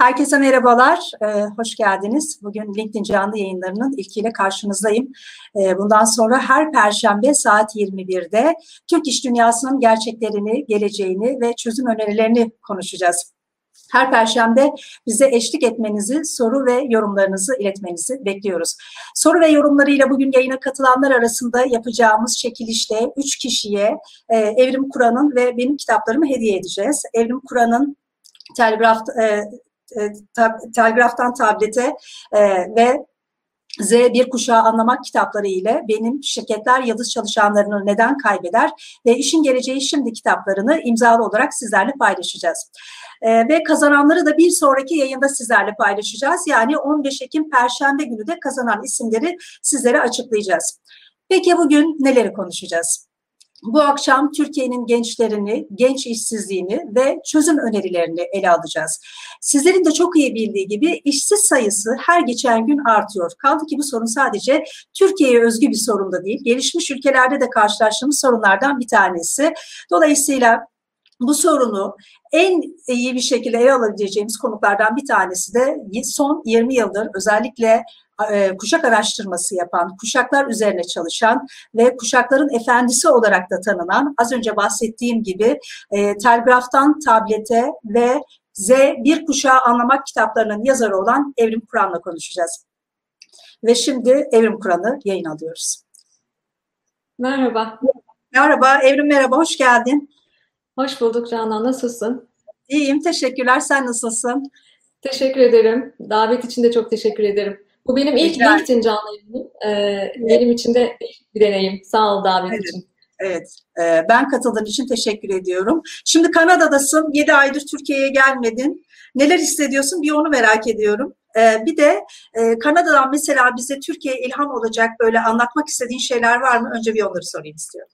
Herkese merhabalar, ee, hoş geldiniz. Bugün LinkedIn canlı yayınlarının ilkiyle karşınızdayım. Ee, bundan sonra her Perşembe saat 21'de Türk İş Dünyası'nın gerçeklerini, geleceğini ve çözüm önerilerini konuşacağız. Her perşembe bize eşlik etmenizi, soru ve yorumlarınızı iletmenizi bekliyoruz. Soru ve yorumlarıyla bugün yayına katılanlar arasında yapacağımız çekilişte 3 kişiye e, Evrim Kur'an'ın ve benim kitaplarımı hediye edeceğiz. Evrim Kur'an'ın Telgraf e, telgraftan tablete e, ve Z1 kuşağı anlamak kitapları ile benim şirketler yıldız çalışanlarını neden kaybeder ve işin geleceği şimdi kitaplarını imzalı olarak sizlerle paylaşacağız. Ee, ve kazananları da bir sonraki yayında sizlerle paylaşacağız. Yani 15 Ekim Perşembe günü de kazanan isimleri sizlere açıklayacağız. Peki bugün neleri konuşacağız? Bu akşam Türkiye'nin gençlerini, genç işsizliğini ve çözüm önerilerini ele alacağız. Sizlerin de çok iyi bildiği gibi işsiz sayısı her geçen gün artıyor. Kaldı ki bu sorun sadece Türkiye'ye özgü bir sorun da değil. Gelişmiş ülkelerde de karşılaştığımız sorunlardan bir tanesi. Dolayısıyla bu sorunu en iyi bir şekilde ele alabileceğimiz konuklardan bir tanesi de son 20 yıldır özellikle e, kuşak araştırması yapan, kuşaklar üzerine çalışan ve kuşakların efendisi olarak da tanınan, az önce bahsettiğim gibi e, telgraftan tablete ve Z bir kuşağı anlamak kitaplarının yazarı olan Evrim Kur'an'la konuşacağız. Ve şimdi Evrim Kur'an'ı yayın alıyoruz. Merhaba. Merhaba, Evrim merhaba, hoş geldin. Hoş bulduk Canan, nasılsın? İyiyim, teşekkürler. Sen nasılsın? Teşekkür ederim. Davet için de çok teşekkür ederim. Bu benim ilk Rica LinkedIn canlı yayınım. Ee. Benim için de bir deneyim. Sağ ol davet evet. için. Evet, e, ben katıldığın için teşekkür ediyorum. Şimdi Kanada'dasın, 7 aydır Türkiye'ye gelmedin. Neler hissediyorsun bir onu merak ediyorum. E, bir de e, Kanada'dan mesela bize Türkiye ilham olacak böyle anlatmak istediğin şeyler var mı? Önce bir onları sorayım istiyorum.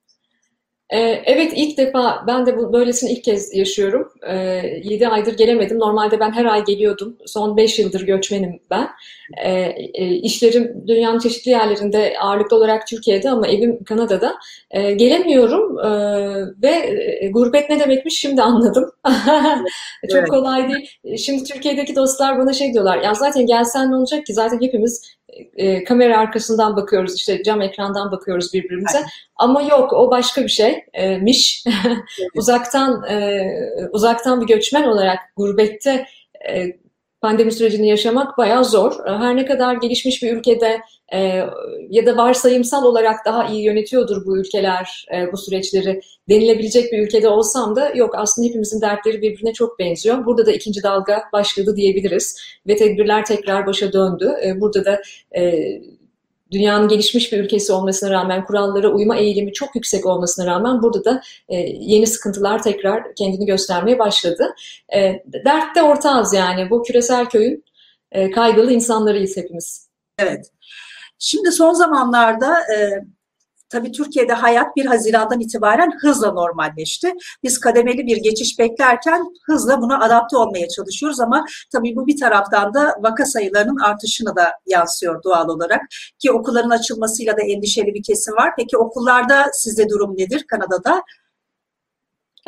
Ee, evet ilk defa ben de bu böylesini ilk kez yaşıyorum. 7 ee, aydır gelemedim. Normalde ben her ay geliyordum. Son 5 yıldır göçmenim ben. Ee, e, işlerim dünyanın çeşitli yerlerinde ağırlıklı olarak Türkiye'de ama evim Kanada'da. Gelemiyorum ve e, gurbet ne demekmiş şimdi anladım. Çok kolay değil. Şimdi Türkiye'deki dostlar bana şey diyorlar. Ya zaten gelsen ne olacak ki? Zaten hepimiz e, kamera arkasından bakıyoruz, işte cam ekrandan bakıyoruz birbirimize. Aynen. Ama yok, o başka bir şeymiş. uzaktan e, uzaktan bir göçmen olarak gurbette e, pandemi sürecini yaşamak bayağı zor. Her ne kadar gelişmiş bir ülkede e, ya da varsayımsal olarak daha iyi yönetiyordur bu ülkeler e, bu süreçleri denilebilecek bir ülkede olsam da yok aslında hepimizin dertleri birbirine çok benziyor. Burada da ikinci dalga başladı diyebiliriz ve tedbirler tekrar başa döndü. E, burada da e, dünyanın gelişmiş bir ülkesi olmasına rağmen kurallara uyma eğilimi çok yüksek olmasına rağmen burada da e, yeni sıkıntılar tekrar kendini göstermeye başladı. E, dert de ortağız yani bu küresel köyün e, kaygılı insanlarıyız hepimiz. Evet. Şimdi son zamanlarda e, Tabii Türkiye'de hayat 1 Haziran'dan itibaren hızla normalleşti. Biz kademeli bir geçiş beklerken hızla buna adapte olmaya çalışıyoruz ama tabii bu bir taraftan da vaka sayılarının artışına da yansıyor doğal olarak. Ki okulların açılmasıyla da endişeli bir kesim var. Peki okullarda sizde durum nedir Kanada'da?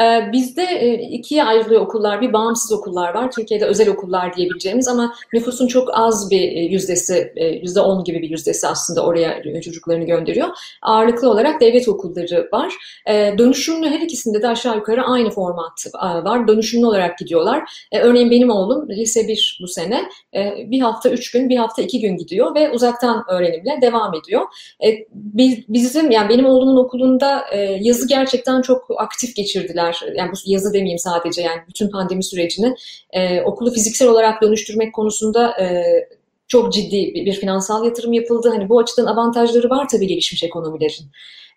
Ee, bizde e, ikiye ayrılıyor okullar. Bir bağımsız okullar var. Türkiye'de özel okullar diyebileceğimiz ama nüfusun çok az bir e, yüzdesi, e, yüzde on gibi bir yüzdesi aslında oraya çocuklarını gönderiyor. Ağırlıklı olarak devlet okulları var. Dönüşümlü her ikisinde de aşağı yukarı aynı format var. Dönüşümlü olarak gidiyorlar. Örneğin benim oğlum lise 1 bu sene. Bir hafta üç gün, bir hafta iki gün gidiyor ve uzaktan öğrenimle devam ediyor. Bizim, yani benim oğlumun okulunda yazı gerçekten çok aktif geçirdiler süreçler, yani bu yazı demeyeyim sadece yani bütün pandemi sürecini e, okulu fiziksel olarak dönüştürmek konusunda e, çok ciddi bir, bir finansal yatırım yapıldı. Hani bu açıdan avantajları var tabii gelişmiş ekonomilerin.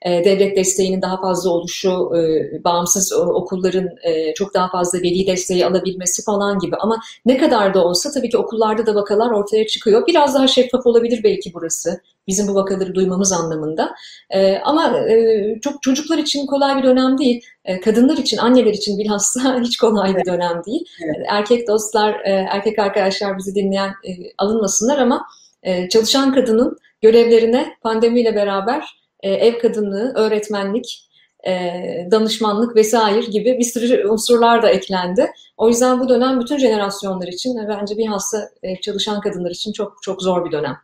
E, devlet desteğinin daha fazla oluşu, e, bağımsız okulların e, çok daha fazla veli desteği alabilmesi falan gibi. Ama ne kadar da olsa tabii ki okullarda da vakalar ortaya çıkıyor. Biraz daha şeffaf olabilir belki burası. Bizim bu vakaları duymamız anlamında. Ama çok çocuklar için kolay bir dönem değil. Kadınlar için, anneler için bilhassa hiç kolay bir dönem değil. Erkek dostlar, erkek arkadaşlar bizi dinleyen alınmasınlar ama çalışan kadının görevlerine pandemiyle beraber e, ev kadınlığı, öğretmenlik, e, danışmanlık vesaire gibi bir sürü unsurlar da eklendi. O yüzden bu dönem bütün jenerasyonlar için ve bence bilhassa e, çalışan kadınlar için çok çok zor bir dönem.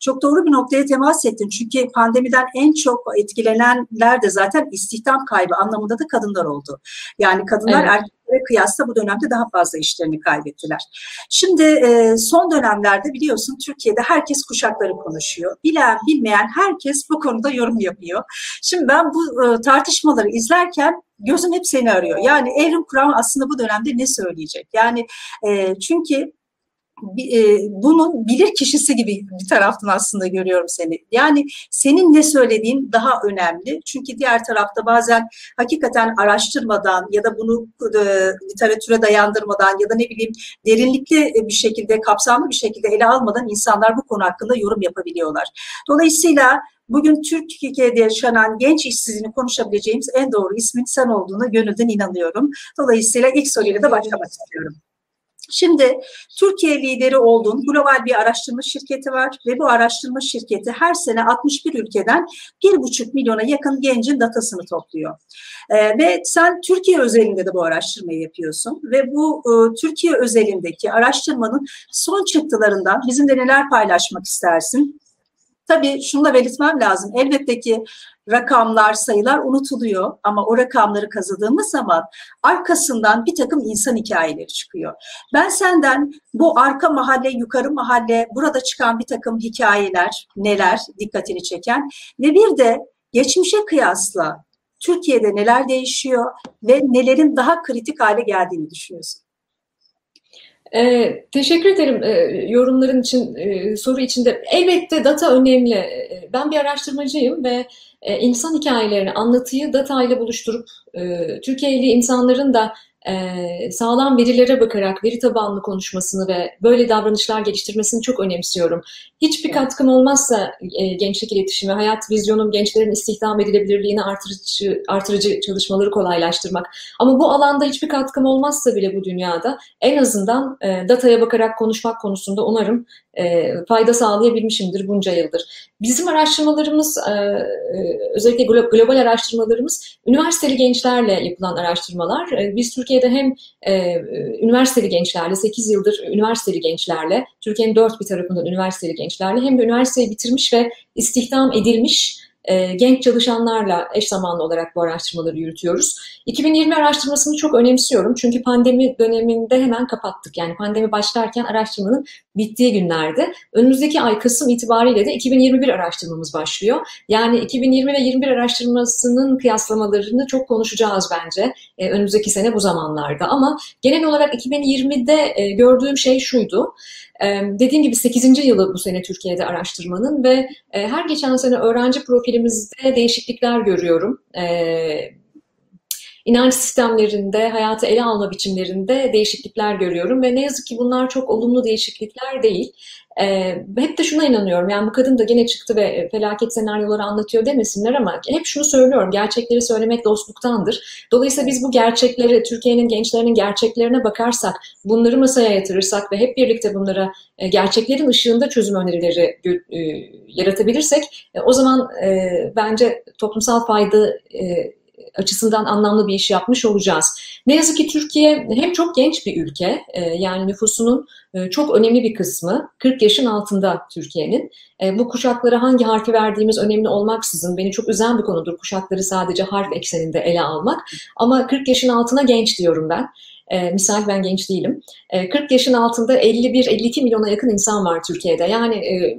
Çok doğru bir noktaya temas ettin. Çünkü pandemiden en çok etkilenenler de zaten istihdam kaybı anlamında da kadınlar oldu. Yani kadınlar evet. Erkeklere kıyasla bu dönemde daha fazla işlerini kaybettiler. Şimdi e, son dönemlerde biliyorsun Türkiye'de herkes kuşakları konuşuyor. Bilen bilmeyen herkes bu konuda yorum yapıyor. Şimdi ben bu e, tartışmaları izlerken gözüm hep seni arıyor. Yani Evrim Kur'an aslında bu dönemde ne söyleyecek? Yani e, çünkü bunun bilir kişisi gibi bir taraftan aslında görüyorum seni. Yani senin ne söylediğin daha önemli. Çünkü diğer tarafta bazen hakikaten araştırmadan ya da bunu e, literatüre dayandırmadan ya da ne bileyim derinlikli bir şekilde, kapsamlı bir şekilde ele almadan insanlar bu konu hakkında yorum yapabiliyorlar. Dolayısıyla Bugün Türkiye'de yaşanan genç işsizliğini konuşabileceğimiz en doğru ismin sen olduğuna gönülden inanıyorum. Dolayısıyla ilk soruyla da başlamak istiyorum. Şimdi Türkiye lideri olduğun global bir araştırma şirketi var ve bu araştırma şirketi her sene 61 ülkeden 1,5 milyona yakın gencin datasını topluyor. Ee, ve sen Türkiye özelinde de bu araştırmayı yapıyorsun ve bu e, Türkiye özelindeki araştırmanın son çıktılarından bizimle neler paylaşmak istersin? Tabii şunu da belirtmem lazım. Elbette ki rakamlar, sayılar unutuluyor ama o rakamları kazıdığımız zaman arkasından bir takım insan hikayeleri çıkıyor. Ben senden bu arka mahalle, yukarı mahalle, burada çıkan bir takım hikayeler neler dikkatini çeken ve bir de geçmişe kıyasla Türkiye'de neler değişiyor ve nelerin daha kritik hale geldiğini düşünüyorsun? E, teşekkür ederim e, yorumların için, e, soru içinde. Elbette data önemli. E, ben bir araştırmacıyım ve e, insan hikayelerini, anlatıyı data buluşturup e, Türkiye'li insanların da sağlam verilere bakarak veri tabanlı konuşmasını ve böyle davranışlar geliştirmesini çok önemsiyorum. Hiçbir katkım olmazsa e, gençlik iletişimi, hayat vizyonum gençlerin istihdam edilebilirliğini artırıcı, artırıcı çalışmaları kolaylaştırmak. Ama bu alanda hiçbir katkım olmazsa bile bu dünyada en azından e, dataya bakarak konuşmak konusunda umarım e, fayda sağlayabilmişimdir bunca yıldır. Bizim araştırmalarımız, e, e özellikle global araştırmalarımız üniversiteli gençlerle yapılan araştırmalar. E, biz Türkiye'de hem e, üniversiteli gençlerle, 8 yıldır üniversiteli gençlerle, Türkiye'nin dört bir tarafından üniversiteli gençlerle hem de üniversiteyi bitirmiş ve istihdam edilmiş e, genç çalışanlarla eş zamanlı olarak bu araştırmaları yürütüyoruz. 2020 araştırmasını çok önemsiyorum çünkü pandemi döneminde hemen kapattık. Yani pandemi başlarken araştırmanın bittiği günlerde. Önümüzdeki ay Kasım itibariyle de 2021 araştırmamız başlıyor. Yani 2020 ve 21 araştırmasının kıyaslamalarını çok konuşacağız bence e, önümüzdeki sene bu zamanlarda. Ama genel olarak 2020'de e, gördüğüm şey şuydu. Dediğim gibi 8. yılı bu sene Türkiye'de araştırmanın ve her geçen sene öğrenci profilimizde değişiklikler görüyorum. inanç sistemlerinde, hayatı ele alma biçimlerinde değişiklikler görüyorum ve ne yazık ki bunlar çok olumlu değişiklikler değil. E, hep de şuna inanıyorum. Yani bu kadın da gene çıktı ve felaket senaryoları anlatıyor demesinler ama hep şunu söylüyorum. Gerçekleri söylemek dostluktandır. Dolayısıyla biz bu gerçekleri, Türkiye'nin gençlerinin gerçeklerine bakarsak, bunları masaya yatırırsak ve hep birlikte bunlara e, gerçeklerin ışığında çözüm önerileri e, yaratabilirsek e, o zaman e, bence toplumsal fayda e, açısından anlamlı bir iş yapmış olacağız. Ne yazık ki Türkiye hem çok genç bir ülke, e, yani nüfusunun e, çok önemli bir kısmı 40 yaşın altında Türkiye'nin. E, bu kuşaklara hangi harfi verdiğimiz önemli olmaksızın beni çok üzen bir konudur kuşakları sadece harf ekseninde ele almak. Ama 40 yaşın altına genç diyorum ben. E, misal ben genç değilim. E, 40 yaşın altında 51-52 milyona yakın insan var Türkiye'de. Yani e,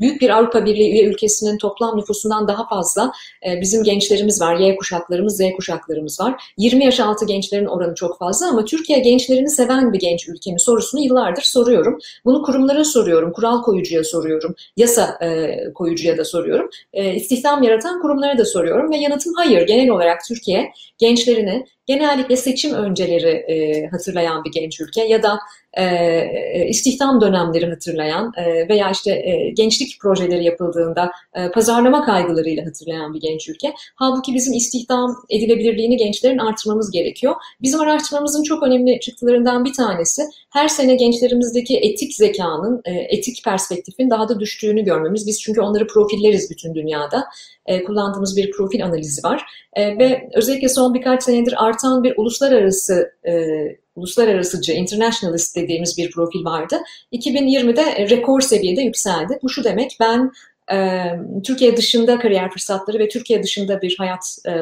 büyük bir Avrupa Birliği üye ülkesinin toplam nüfusundan daha fazla e, bizim gençlerimiz var. Y kuşaklarımız, Z kuşaklarımız var. 20 yaş altı gençlerin oranı çok fazla ama Türkiye gençlerini seven bir genç ülke mi sorusunu yıllardır soruyorum. Bunu kurumlara soruyorum, kural koyucuya soruyorum, yasa e, koyucuya da soruyorum. E, istihdam yaratan kurumlara da soruyorum ve yanıtım hayır. Genel olarak Türkiye gençlerini genellikle seçim önceleri e, hatırlayan bir genç ülke ya da e, e, istihdam dönemleri hatırlayan e, veya işte e, gençlik projeleri yapıldığında pazarlama kaygılarıyla hatırlayan bir genç ülke. Halbuki bizim istihdam edilebilirliğini gençlerin artırmamız gerekiyor. Bizim araştırmamızın çok önemli çıktılarından bir tanesi her sene gençlerimizdeki etik zekanın, etik perspektifin daha da düştüğünü görmemiz. Biz çünkü onları profilleriz bütün dünyada. Kullandığımız bir profil analizi var. Ve özellikle son birkaç senedir artan bir uluslararası uluslararasıcı, internationalist dediğimiz bir profil vardı. 2020'de rekor seviyede yükseldi. Bu şu demek, ben e, Türkiye dışında kariyer fırsatları ve Türkiye dışında bir hayat e,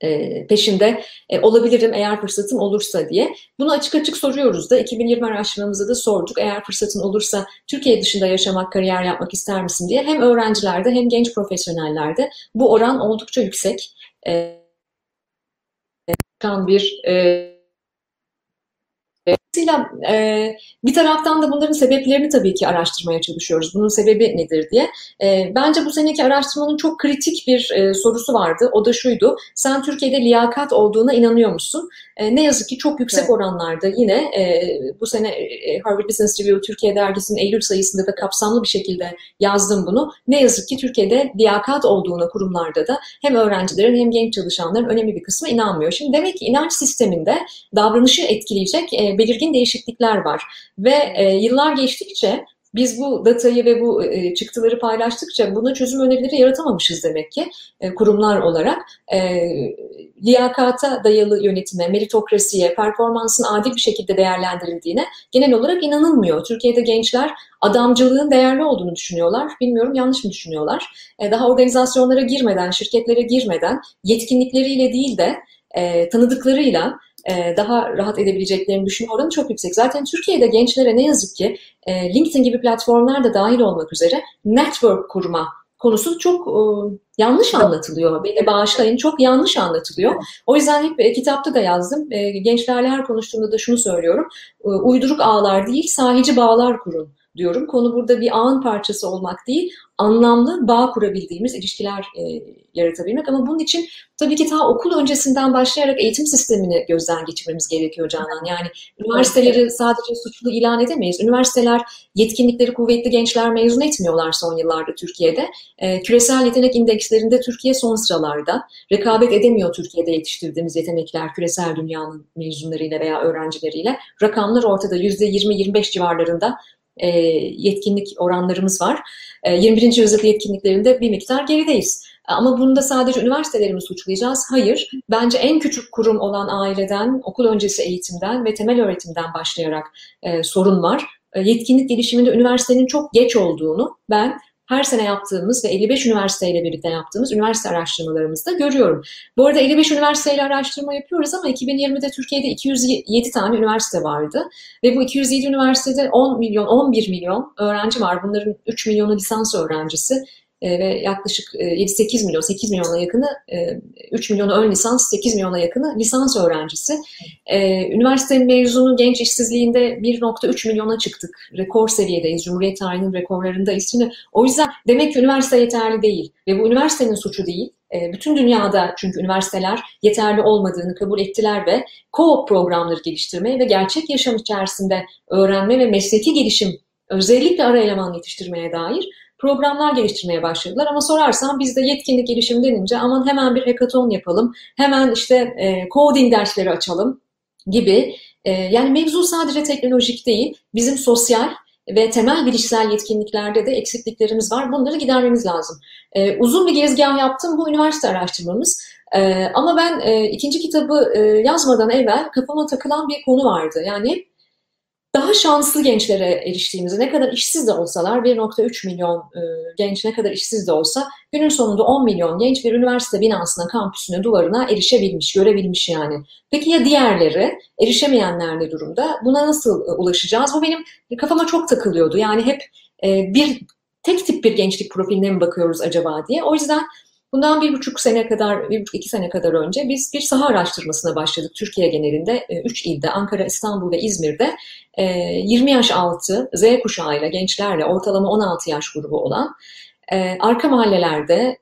e, peşinde e, olabilirim eğer fırsatım olursa diye. Bunu açık açık soruyoruz da 2020 araştırmamızda da sorduk. Eğer fırsatın olursa Türkiye dışında yaşamak, kariyer yapmak ister misin diye. Hem öğrencilerde hem genç profesyonellerde bu oran oldukça yüksek. E, bir e, Dolayısıyla e, bir taraftan da bunların sebeplerini tabii ki araştırmaya çalışıyoruz. Bunun sebebi nedir diye. E, bence bu seneki araştırmanın çok kritik bir e, sorusu vardı. O da şuydu. Sen Türkiye'de liyakat olduğuna inanıyor musun? E, ne yazık ki çok yüksek evet. oranlarda yine e, bu sene e, Harvard Business Review Türkiye dergisinin Eylül sayısında da kapsamlı bir şekilde yazdım bunu. Ne yazık ki Türkiye'de liyakat olduğuna kurumlarda da hem öğrencilerin hem genç çalışanların önemli bir kısmı inanmıyor. Şimdi demek ki inanç sisteminde davranışı etkileyecek e, belirgin değişiklikler var ve e, yıllar geçtikçe biz bu datayı ve bu e, çıktıları paylaştıkça buna çözüm önerileri yaratamamışız demek ki e, kurumlar olarak. E, liyakata dayalı yönetime, meritokrasiye, performansın adil bir şekilde değerlendirildiğine genel olarak inanılmıyor. Türkiye'de gençler adamcılığın değerli olduğunu düşünüyorlar. Bilmiyorum yanlış mı düşünüyorlar? Daha organizasyonlara girmeden, şirketlere girmeden yetkinlikleriyle değil de tanıdıklarıyla e, daha rahat edebileceklerini düşünüyorum. Oranı çok yüksek. Zaten Türkiye'de gençlere ne yazık ki e, LinkedIn gibi platformlar da dahil olmak üzere network kurma konusu çok e, yanlış anlatılıyor. Beni bağışlayın çok yanlış anlatılıyor. O yüzden hep kitapta da yazdım. E, gençlerle her konuştuğumda da şunu söylüyorum. E, uyduruk ağlar değil sahici bağlar kurun diyorum. Konu burada bir ağın parçası olmak değil, anlamlı bağ kurabildiğimiz ilişkiler e, yaratabilmek. Ama bunun için tabii ki ta okul öncesinden başlayarak eğitim sistemini gözden geçirmemiz gerekiyor Canan. Yani üniversiteleri sadece suçlu ilan edemeyiz. Üniversiteler yetkinlikleri kuvvetli gençler mezun etmiyorlar son yıllarda Türkiye'de. E, küresel yetenek indekslerinde Türkiye son sıralarda. Rekabet edemiyor Türkiye'de yetiştirdiğimiz yetenekler küresel dünyanın mezunlarıyla veya öğrencileriyle. Rakamlar ortada %20-25 civarlarında e, yetkinlik oranlarımız var. E, 21. yüzyıl yetkinliklerinde bir miktar gerideyiz. Ama bunda sadece üniversiteleri mi suçlayacağız? Hayır. Bence en küçük kurum olan aileden, okul öncesi eğitimden ve temel öğretimden başlayarak e, sorun var. E, yetkinlik gelişiminde üniversitenin çok geç olduğunu ben her sene yaptığımız ve 55 üniversiteyle birlikte yaptığımız üniversite araştırmalarımızda görüyorum. Bu arada 55 üniversiteyle araştırma yapıyoruz ama 2020'de Türkiye'de 207 tane üniversite vardı. Ve bu 207 üniversitede 10 milyon, 11 milyon öğrenci var. Bunların 3 milyonu lisans öğrencisi, ve yaklaşık 7-8 e, milyon, 8 milyona yakını, 3 e, milyonu ön lisans, 8 milyona yakını lisans öğrencisi. Üniversite mezunu genç işsizliğinde 1.3 milyona çıktık. Rekor seviyedeyiz. Cumhuriyet tarihinin rekorlarındayız. Şimdi o yüzden demek ki üniversite yeterli değil ve bu üniversitenin suçu değil e, bütün dünyada çünkü üniversiteler yeterli olmadığını kabul ettiler ve co-op programları geliştirmeye ve gerçek yaşam içerisinde öğrenme ve mesleki gelişim özellikle ara eleman yetiştirmeye dair programlar geliştirmeye başladılar. Ama sorarsan bizde yetkinlik gelişim denince aman hemen bir hackathon yapalım, hemen işte e, coding dersleri açalım gibi. E, yani mevzu sadece teknolojik değil, bizim sosyal ve temel bilişsel yetkinliklerde de eksikliklerimiz var. Bunları gidermemiz lazım. E, uzun bir gezgah yaptım bu üniversite araştırmamız. E, ama ben e, ikinci kitabı e, yazmadan evvel kafama takılan bir konu vardı. Yani daha şanslı gençlere eriştiğimizi, ne kadar işsiz de olsalar 1.3 milyon e, genç ne kadar işsiz de olsa günün sonunda 10 milyon genç bir üniversite binasına, kampüsüne, duvarına erişebilmiş, görebilmiş yani. Peki ya diğerleri, erişemeyenler ne durumda? Buna nasıl e, ulaşacağız? Bu benim kafama çok takılıyordu. Yani hep e, bir tek tip bir gençlik profiline mi bakıyoruz acaba diye. O yüzden Bundan bir buçuk sene kadar, bir buçuk iki sene kadar önce biz bir saha araştırmasına başladık Türkiye genelinde. E, üç ilde, Ankara, İstanbul ve İzmir'de 20 e, yaş altı Z kuşağıyla, gençlerle, ortalama 16 yaş grubu olan e, arka mahallelerde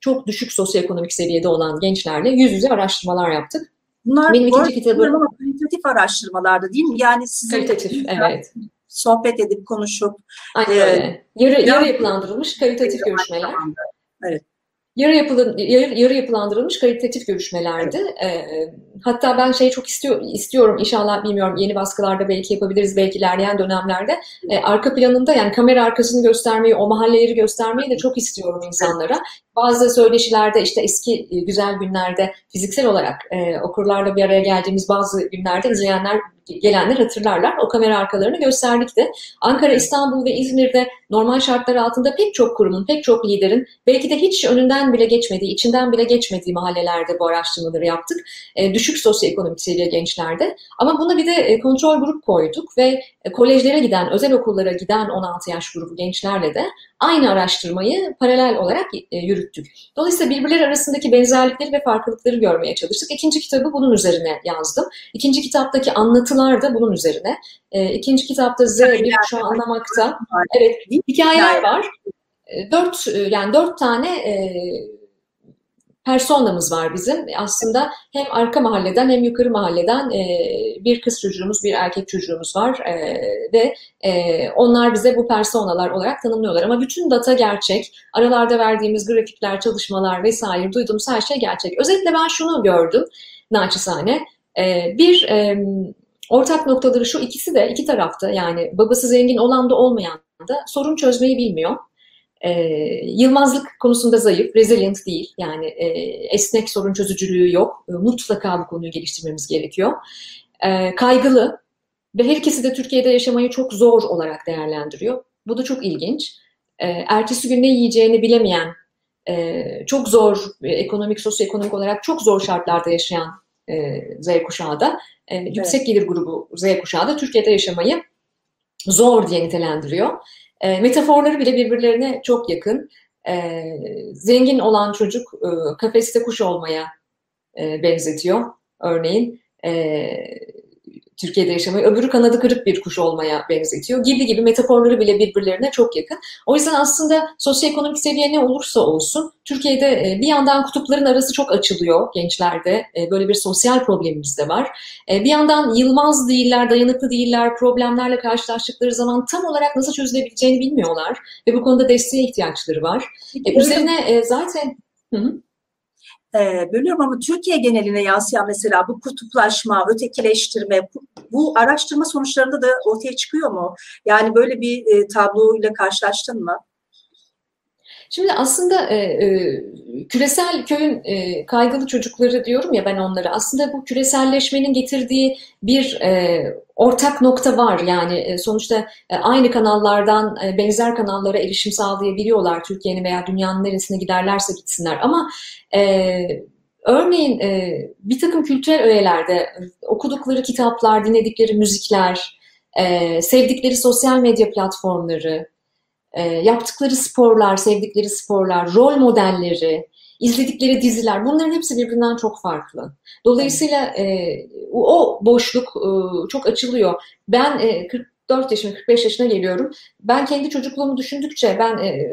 çok düşük sosyoekonomik seviyede olan gençlerle yüz yüze araştırmalar yaptık. Bunlar Benim ikinci kitabım. Kalitatif araştırmalarda değil mi? Yani sizin kalitatif, evet. sohbet edip konuşup. Aynen e. Yarı, yarı yapılandırılmış kalitatif görüşmeler. Evet yarı, yapılan, yarı, yarı yapılandırılmış kalitatif görüşmelerdi. E, hatta ben şeyi çok istiyor, istiyorum inşallah bilmiyorum yeni baskılarda belki yapabiliriz belki ilerleyen dönemlerde. E, arka planında yani kamera arkasını göstermeyi, o mahalleleri göstermeyi de çok istiyorum insanlara. Bazı söyleşilerde işte eski e, güzel günlerde fiziksel olarak e, okurlarla bir araya geldiğimiz bazı günlerde izleyenler gelenler hatırlarlar. O kamera arkalarını gösterdik de. Ankara, İstanbul ve İzmir'de normal şartlar altında pek çok kurumun, pek çok liderin belki de hiç önünden bile geçmediği, içinden bile geçmediği mahallelerde bu araştırmaları yaptık. E, düşük sosyoekonomik seviye gençlerde. Ama buna bir de e, kontrol grup koyduk ve e, kolejlere giden, özel okullara giden 16 yaş grubu gençlerle de aynı araştırmayı paralel olarak e, yürüttük. Dolayısıyla birbirleri arasındaki benzerlikleri ve farklılıkları görmeye çalıştık. İkinci kitabı bunun üzerine yazdım. İkinci kitaptaki anlatılar da bunun üzerine. E, ikinci kitapta Z bir kuşağı anlamakta. Evet, hikayeler var. Dört yani dört tane personamız var bizim. Aslında hem arka mahalleden hem yukarı mahalleden e, bir kız çocuğumuz, bir erkek çocuğumuz var e, ve e, onlar bize bu personalar olarak tanımlıyorlar. Ama bütün data gerçek. Aralarda verdiğimiz grafikler, çalışmalar vesaire duyduğumuz her şey gerçek. Özellikle ben şunu gördüm naçizane. E, bir e, ortak noktaları şu ikisi de iki tarafta yani babası zengin olan da olmayan da sorun çözmeyi bilmiyor e, yılmazlık konusunda zayıf, resilient değil. Yani e, esnek sorun çözücülüğü yok. E, mutlaka bu konuyu geliştirmemiz gerekiyor. E, kaygılı ve her ikisi de Türkiye'de yaşamayı çok zor olarak değerlendiriyor. Bu da çok ilginç. E, ertesi gün ne yiyeceğini bilemeyen, e, çok zor, e, ekonomik, sosyoekonomik olarak çok zor şartlarda yaşayan e, Z kuşağı da, e, yüksek gelir grubu Z kuşağı da Türkiye'de yaşamayı zor diye nitelendiriyor. E, metaforları bile birbirlerine çok yakın. E, zengin olan çocuk e, kafeste kuş olmaya e, benzetiyor örneğin. E, Türkiye'de yaşamayı, öbürü kanadı kırık bir kuş olmaya benzetiyor gibi gibi metaforları bile birbirlerine çok yakın. O yüzden aslında sosyoekonomik seviye ne olursa olsun Türkiye'de e, bir yandan kutupların arası çok açılıyor gençlerde. E, böyle bir sosyal problemimiz de var. E, bir yandan yılmaz değiller, dayanıklı değiller, problemlerle karşılaştıkları zaman tam olarak nasıl çözülebileceğini bilmiyorlar ve bu konuda desteğe ihtiyaçları var. Üzerine zaten... Hı hı e, bölüyorum ama Türkiye geneline yansıyan mesela bu kutuplaşma, ötekileştirme bu, araştırma sonuçlarında da ortaya çıkıyor mu? Yani böyle bir e, tabloyla karşılaştın mı? Şimdi aslında e, e, küresel köyün e, kaygılı çocukları diyorum ya ben onlara. Aslında bu küreselleşmenin getirdiği bir e, ortak nokta var. Yani e, sonuçta e, aynı kanallardan e, benzer kanallara erişim sağlayabiliyorlar. Türkiye'nin veya dünyanın neresine giderlerse gitsinler. Ama e, örneğin e, bir takım kültürel öğelerde okudukları kitaplar, dinledikleri müzikler, e, sevdikleri sosyal medya platformları, e, yaptıkları sporlar, sevdikleri sporlar, rol modelleri, izledikleri diziler bunların hepsi birbirinden çok farklı. Dolayısıyla e, o boşluk e, çok açılıyor. Ben e, 44 yaşına 45 yaşına geliyorum. Ben kendi çocukluğumu düşündükçe ben e,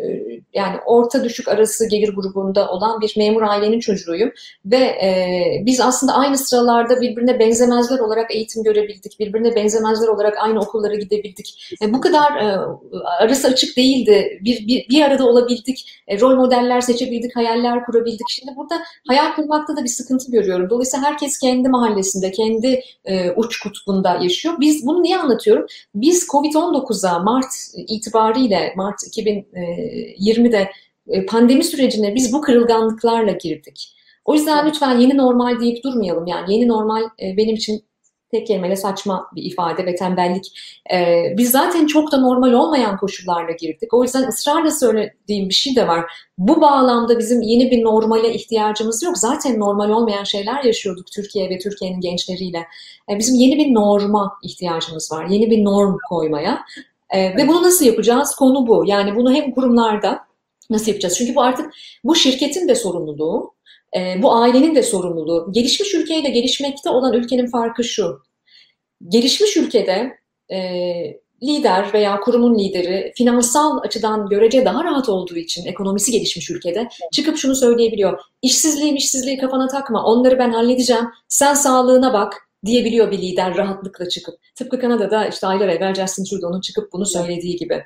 yani orta düşük arası gelir grubunda olan bir memur ailenin çocuğuyum ve e, biz aslında aynı sıralarda birbirine benzemezler olarak eğitim görebildik. Birbirine benzemezler olarak aynı okullara gidebildik. E, bu kadar e, arası açık değildi. Bir, bir, bir arada olabildik. E, rol modeller seçebildik, hayaller kurabildik. Şimdi burada hayal kurmakta da bir sıkıntı görüyorum. Dolayısıyla herkes kendi mahallesinde, kendi e, uç kutbunda yaşıyor. Biz bunu niye anlatıyorum? Biz Covid-19'a Mart itibariyle, Mart 2020'de e, pandemi sürecine biz bu kırılganlıklarla girdik. O yüzden lütfen yeni normal deyip durmayalım. Yani yeni normal e, benim için tek kelimeyle saçma bir ifade ve tembellik. Ee, biz zaten çok da normal olmayan koşullarla girdik. O yüzden ısrarla söylediğim bir şey de var. Bu bağlamda bizim yeni bir normale ihtiyacımız yok. Zaten normal olmayan şeyler yaşıyorduk Türkiye ve Türkiye'nin gençleriyle. Ee, bizim yeni bir norma ihtiyacımız var. Yeni bir norm koymaya. Ee, ve bunu nasıl yapacağız? Konu bu. Yani bunu hem kurumlarda nasıl yapacağız? Çünkü bu artık bu şirketin de sorumluluğu, e, bu ailenin de sorumluluğu. Gelişmiş ülkeyle gelişmekte olan ülkenin farkı şu. Gelişmiş ülkede e, lider veya kurumun lideri finansal açıdan görece daha rahat olduğu için ekonomisi gelişmiş ülkede çıkıp şunu söyleyebiliyor. İşsizliğim işsizliği kafana takma onları ben halledeceğim sen sağlığına bak diyebiliyor bir lider rahatlıkla çıkıp. Tıpkı Kanada'da işte aylar evvel Justin Trudeau'nun çıkıp bunu söylediği gibi.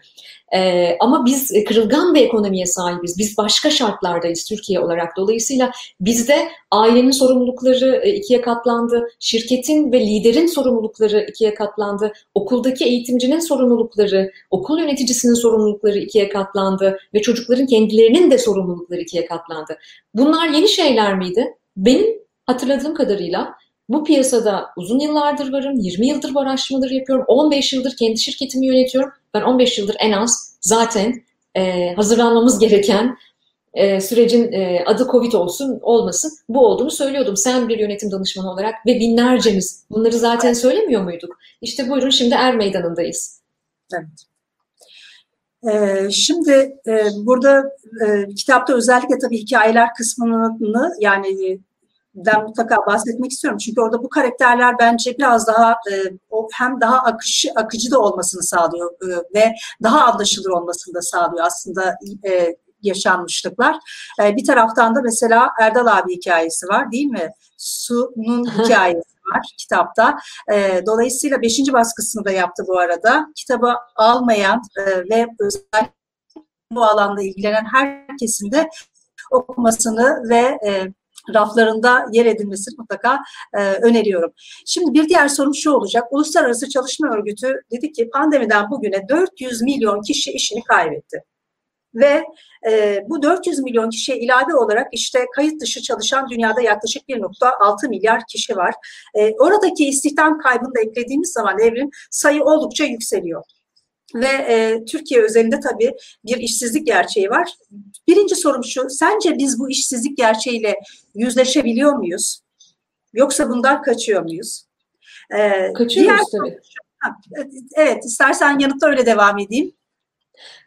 Ee, ama biz kırılgan bir ekonomiye sahibiz. Biz başka şartlardayız Türkiye olarak. Dolayısıyla bizde ailenin sorumlulukları e, ikiye katlandı. Şirketin ve liderin sorumlulukları ikiye katlandı. Okuldaki eğitimcinin sorumlulukları, okul yöneticisinin sorumlulukları ikiye katlandı. Ve çocukların kendilerinin de sorumlulukları ikiye katlandı. Bunlar yeni şeyler miydi? Benim hatırladığım kadarıyla bu piyasada uzun yıllardır varım, 20 yıldır bu araştırmaları yapıyorum, 15 yıldır kendi şirketimi yönetiyorum. Ben 15 yıldır en az zaten e, hazırlanmamız gereken e, sürecin e, adı Covid olsun olmasın bu olduğunu söylüyordum. Sen bir yönetim danışmanı olarak ve binlercemiz bunları zaten söylemiyor muyduk? İşte buyurun şimdi er meydanındayız. Evet. Ee, şimdi e, burada e, kitapta özellikle tabii hikayeler kısmını yani den mutlaka bahsetmek istiyorum. Çünkü orada bu karakterler bence biraz daha e, hem daha akışı, akıcı da olmasını sağlıyor e, ve daha anlaşılır olmasını da sağlıyor aslında e, yaşanmışlıklar. E, bir taraftan da mesela Erdal abi hikayesi var değil mi? Su'nun hikayesi var kitapta. E, dolayısıyla beşinci baskısını da yaptı bu arada. Kitabı almayan e, ve özellikle bu alanda ilgilenen herkesin de okumasını ve e, raflarında yer edilmesini mutlaka e, öneriyorum. Şimdi bir diğer sorum şu olacak. Uluslararası Çalışma Örgütü dedi ki pandemiden bugüne 400 milyon kişi işini kaybetti. Ve e, bu 400 milyon kişiye ilave olarak işte kayıt dışı çalışan dünyada yaklaşık 1.6 milyar kişi var. E, oradaki istihdam kaybını da eklediğimiz zaman evrin sayı oldukça yükseliyor ve e, Türkiye özelinde tabii bir işsizlik gerçeği var. Birinci sorum şu, sence biz bu işsizlik gerçeğiyle yüzleşebiliyor muyuz? Yoksa bundan kaçıyor muyuz? Ee, Kaçıyoruz tabii. evet, istersen yanıtla öyle devam edeyim.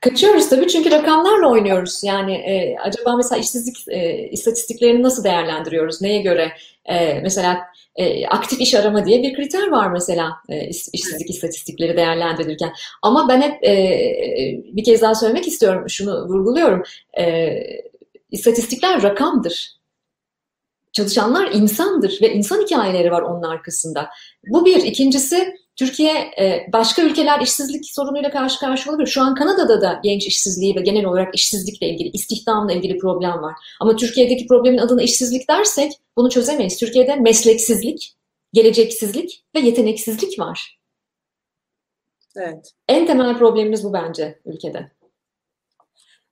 Kaçıyoruz tabii çünkü rakamlarla oynuyoruz. Yani e, acaba mesela işsizlik e, istatistiklerini nasıl değerlendiriyoruz? Neye göre? E, mesela e, aktif iş arama diye bir kriter var mesela e, işsizlik istatistikleri değerlendirirken. Ama ben hep e, bir kez daha söylemek istiyorum, şunu vurguluyorum. E, istatistikler rakamdır. Çalışanlar insandır ve insan hikayeleri var onun arkasında. Bu bir. İkincisi Türkiye e, başka ülkeler işsizlik sorunuyla karşı karşıya olabilir. Şu an Kanada'da da genç işsizliği ve genel olarak işsizlikle ilgili, istihdamla ilgili problem var. Ama Türkiye'deki problemin adına işsizlik dersek bunu çözemeyiz. Türkiye'de mesleksizlik, geleceksizlik ve yeteneksizlik var. Evet. En temel problemimiz bu bence ülkede.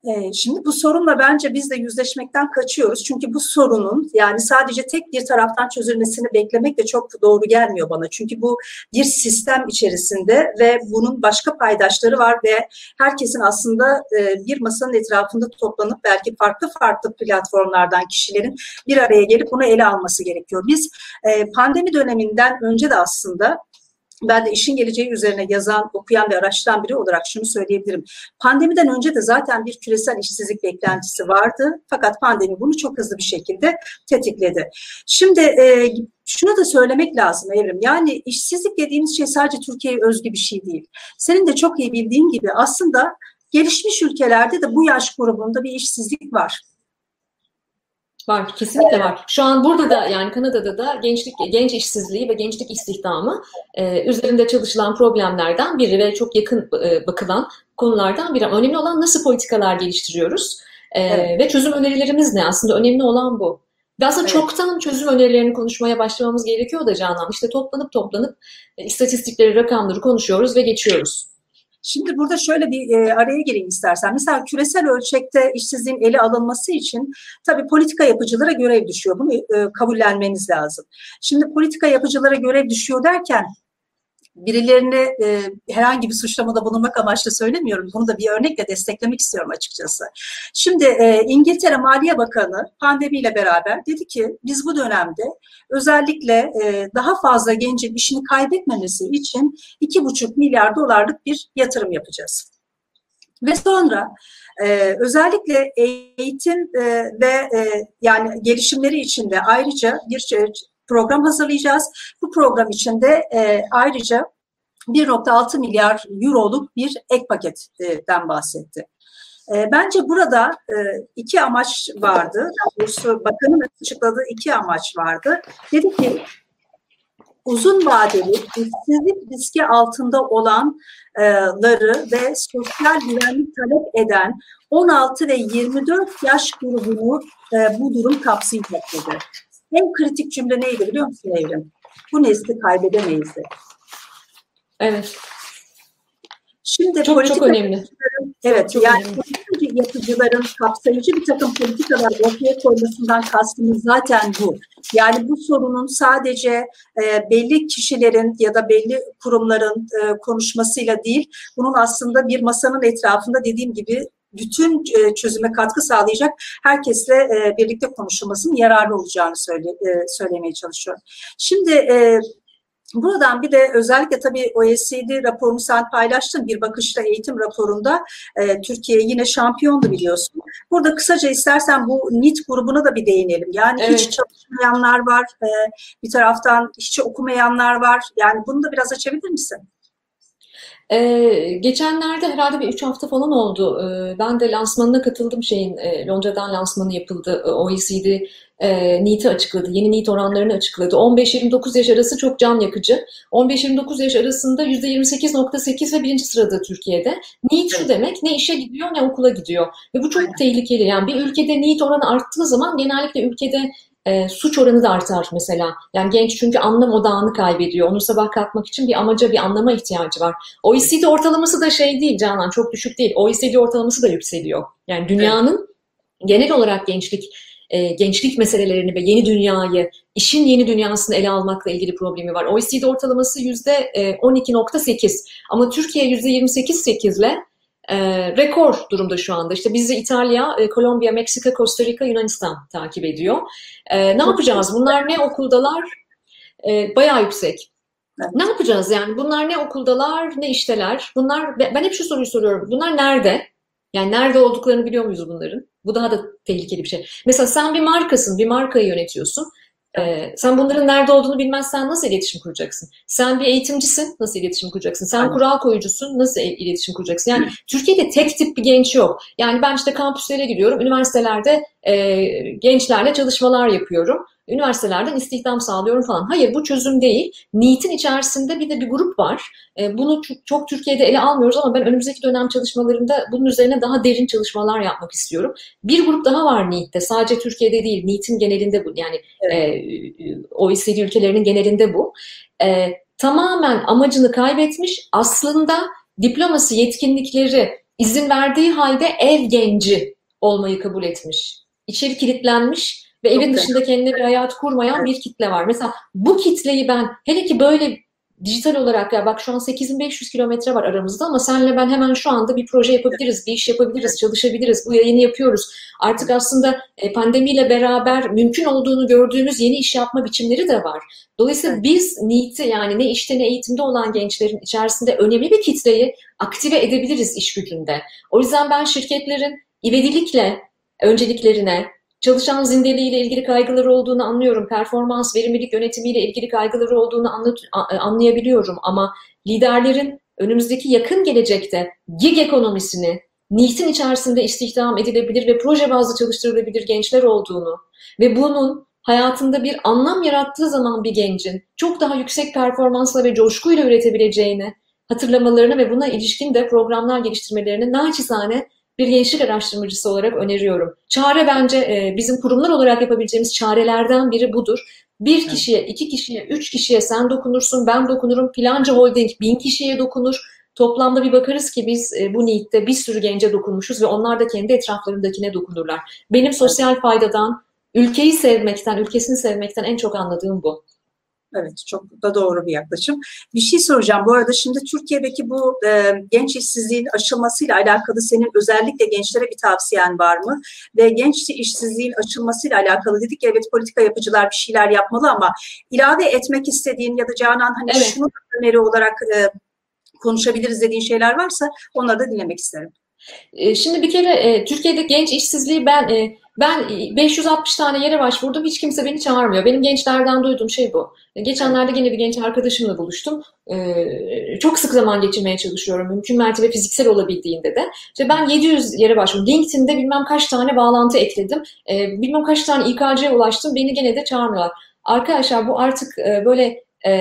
Ee, şimdi bu sorunla bence biz de yüzleşmekten kaçıyoruz. Çünkü bu sorunun yani sadece tek bir taraftan çözülmesini beklemek de çok doğru gelmiyor bana. Çünkü bu bir sistem içerisinde ve bunun başka paydaşları var ve herkesin aslında e, bir masanın etrafında toplanıp belki farklı farklı platformlardan kişilerin bir araya gelip bunu ele alması gerekiyor. Biz e, pandemi döneminden önce de aslında ben de işin geleceği üzerine yazan, okuyan ve araştıran biri olarak şunu söyleyebilirim. Pandemiden önce de zaten bir küresel işsizlik beklentisi vardı. Fakat pandemi bunu çok hızlı bir şekilde tetikledi. Şimdi e, şunu da söylemek lazım Evrim. Yani işsizlik dediğimiz şey sadece Türkiye'ye özgü bir şey değil. Senin de çok iyi bildiğin gibi aslında gelişmiş ülkelerde de bu yaş grubunda bir işsizlik var. Var, kesinlikle var. Şu an burada da yani Kanada'da da gençlik, genç işsizliği ve gençlik istihdamı e, üzerinde çalışılan problemlerden biri ve çok yakın e, bakılan konulardan biri. Önemli olan nasıl politikalar geliştiriyoruz e, evet. ve çözüm önerilerimiz ne? Aslında önemli olan bu. Ve aslında evet. çoktan çözüm önerilerini konuşmaya başlamamız gerekiyor da Canan. İşte toplanıp toplanıp e, istatistikleri, rakamları konuşuyoruz ve geçiyoruz. Şimdi burada şöyle bir e, araya gireyim istersen. Mesela küresel ölçekte işsizliğin ele alınması için tabii politika yapıcılara görev düşüyor. Bunu e, kabullenmeniz lazım. Şimdi politika yapıcılara görev düşüyor derken birilerine e, herhangi bir suçlamada bulunmak amaçlı söylemiyorum. Bunu da bir örnekle desteklemek istiyorum açıkçası. Şimdi e, İngiltere Maliye Bakanı pandemiyle beraber dedi ki biz bu dönemde özellikle e, daha fazla gencin işini kaybetmemesi için 2,5 milyar dolarlık bir yatırım yapacağız. Ve sonra ee, özellikle eğitim e, ve e, yani gelişimleri içinde ayrıca bir program hazırlayacağız. Bu program içinde e, ayrıca 1.6 milyar euroluk bir ek paketten bahsetti. E, bence burada e, iki amaç vardı. Doğrusu bakanın açıkladığı iki amaç vardı. Dedi ki uzun vadeli işsizlik riski altında olanları ve sosyal güvenlik talep eden 16 ve 24 yaş grubunu e, bu durum kapsayacak dedi. En kritik cümle neydi biliyor musun Evrim? Bu nesli kaybedemeyiz de. Evet. Şimdi çok, politika çok önemli. Evet çok yani önemli. politika yapıcıların kapsayıcı bir takım politikalar ortaya koymasından kastımız zaten bu. Yani bu sorunun sadece e, belli kişilerin ya da belli kurumların e, konuşmasıyla değil, bunun aslında bir masanın etrafında dediğim gibi bütün e, çözüme katkı sağlayacak herkesle e, birlikte konuşulmasının yararlı olacağını söyle, e, söylemeye çalışıyorum. Şimdi Buradan bir de özellikle tabii OECD raporunu sen paylaştın bir bakışta eğitim raporunda e, Türkiye yine şampiyondu biliyorsun. Burada kısaca istersen bu NIT grubuna da bir değinelim. Yani evet. hiç çalışmayanlar var, e, bir taraftan hiç okumayanlar var. Yani bunu da biraz açabilir misin? Ee, geçenlerde herhalde bir üç hafta falan oldu. Ee, ben de lansmanına katıldım şeyin. E, Londra'dan lansmanı yapıldı. OECD e, NEET'i açıkladı. Yeni NEET oranlarını açıkladı. 15-29 yaş arası çok can yakıcı. 15-29 yaş arasında %28.8 ve birinci sırada Türkiye'de. NEET şu demek ne işe gidiyor ne okula gidiyor. Ve bu çok tehlikeli. Yani bir ülkede NEET oranı arttığı zaman genellikle ülkede e, suç oranı da artar mesela. Yani genç çünkü anlam odağını kaybediyor. Onu sabah kalkmak için bir amaca, bir anlama ihtiyacı var. OECD ortalaması da şey değil Canan, çok düşük değil. OECD ortalaması da yükseliyor. Yani dünyanın genel olarak gençlik e, gençlik meselelerini ve yeni dünyayı, işin yeni dünyasını ele almakla ilgili problemi var. OECD ortalaması yüzde 12.8 e, ama Türkiye yüzde 28.8 ile e, rekor durumda şu anda. İşte bizi İtalya, e, Kolombiya, Meksika, Costa Rica, Yunanistan takip ediyor. E, ne yapacağız? Bunlar ne okuldalar? E, bayağı yüksek. Evet. Ne yapacağız yani? Bunlar ne okuldalar, ne işteler? Bunlar ben hep şu soruyu soruyorum. Bunlar nerede? Yani nerede olduklarını biliyor muyuz bunların? Bu daha da tehlikeli bir şey. Mesela sen bir markasın, bir markayı yönetiyorsun. Ee, sen bunların nerede olduğunu bilmezsen nasıl iletişim kuracaksın? Sen bir eğitimcisin, nasıl iletişim kuracaksın? Sen Aynen. kural koyucusun, nasıl iletişim kuracaksın? Yani Türkiye'de tek tip bir genç yok. Yani ben işte kampüslere gidiyorum, üniversitelerde e, gençlerle çalışmalar yapıyorum üniversitelerden istihdam sağlıyorum falan. Hayır bu çözüm değil. NEET'in içerisinde bir de bir grup var. E, bunu çok, çok Türkiye'de ele almıyoruz ama ben önümüzdeki dönem çalışmalarında bunun üzerine daha derin çalışmalar yapmak istiyorum. Bir grup daha var NEET'te. Sadece Türkiye'de değil. NEET'in genelinde bu. Yani evet. e, OECD ülkelerinin genelinde bu. E, tamamen amacını kaybetmiş. Aslında diploması, yetkinlikleri izin verdiği halde ev genci olmayı kabul etmiş. İçeri kilitlenmiş ve evin dışında kendine bir hayat kurmayan bir kitle var. Mesela bu kitleyi ben hele ki böyle dijital olarak ya bak şu an 8500 kilometre var aramızda ama senle ben hemen şu anda bir proje yapabiliriz, bir iş yapabiliriz, çalışabiliriz. Bu yayını yapıyoruz. Artık aslında e, pandemiyle beraber mümkün olduğunu gördüğümüz yeni iş yapma biçimleri de var. Dolayısıyla biz NEET'i yani ne işte ne eğitimde olan gençlerin içerisinde önemli bir kitleyi aktive edebiliriz iş gücünde. O yüzden ben şirketlerin ivedilikle önceliklerine, çalışan zindeliğiyle ilgili kaygıları olduğunu anlıyorum. Performans, verimlilik yönetimiyle ilgili kaygıları olduğunu anlayabiliyorum. Ama liderlerin önümüzdeki yakın gelecekte gig ekonomisini, NEET'in içerisinde istihdam edilebilir ve proje bazlı çalıştırılabilir gençler olduğunu ve bunun hayatında bir anlam yarattığı zaman bir gencin çok daha yüksek performansla ve coşkuyla üretebileceğini hatırlamalarını ve buna ilişkin de programlar geliştirmelerini naçizane bir gençlik araştırmacısı olarak öneriyorum. Çare bence e, bizim kurumlar olarak yapabileceğimiz çarelerden biri budur. Bir kişiye, iki kişiye, üç kişiye sen dokunursun, ben dokunurum, filanca holding bin kişiye dokunur. Toplamda bir bakarız ki biz e, bu niyetle bir sürü gence dokunmuşuz ve onlar da kendi etraflarındakine dokunurlar. Benim sosyal faydadan, ülkeyi sevmekten, ülkesini sevmekten en çok anladığım bu. Evet, çok da doğru bir yaklaşım. Bir şey soracağım. Bu arada şimdi Türkiye'deki bu e, genç işsizliğin aşılmasıyla alakalı senin özellikle gençlere bir tavsiyen var mı? Ve genç işsizliğin aşılmasıyla alakalı dedik ya evet politika yapıcılar bir şeyler yapmalı ama ilave etmek istediğin ya da Canan hani evet. şunu öneri olarak e, konuşabiliriz dediğin şeyler varsa onları da dinlemek isterim. Şimdi bir kere Türkiye'de genç işsizliği ben ben 560 tane yere başvurdum. Hiç kimse beni çağırmıyor. Benim gençlerden duyduğum şey bu. Geçenlerde yine bir genç arkadaşımla buluştum. çok sık zaman geçirmeye çalışıyorum. Mümkün mertebe fiziksel olabildiğinde de. İşte ben 700 yere başvurdum. LinkedIn'de bilmem kaç tane bağlantı ekledim. bilmem kaç tane İKC'ye ulaştım. Beni gene de çağırmıyorlar. Arkadaşlar bu artık böyle e,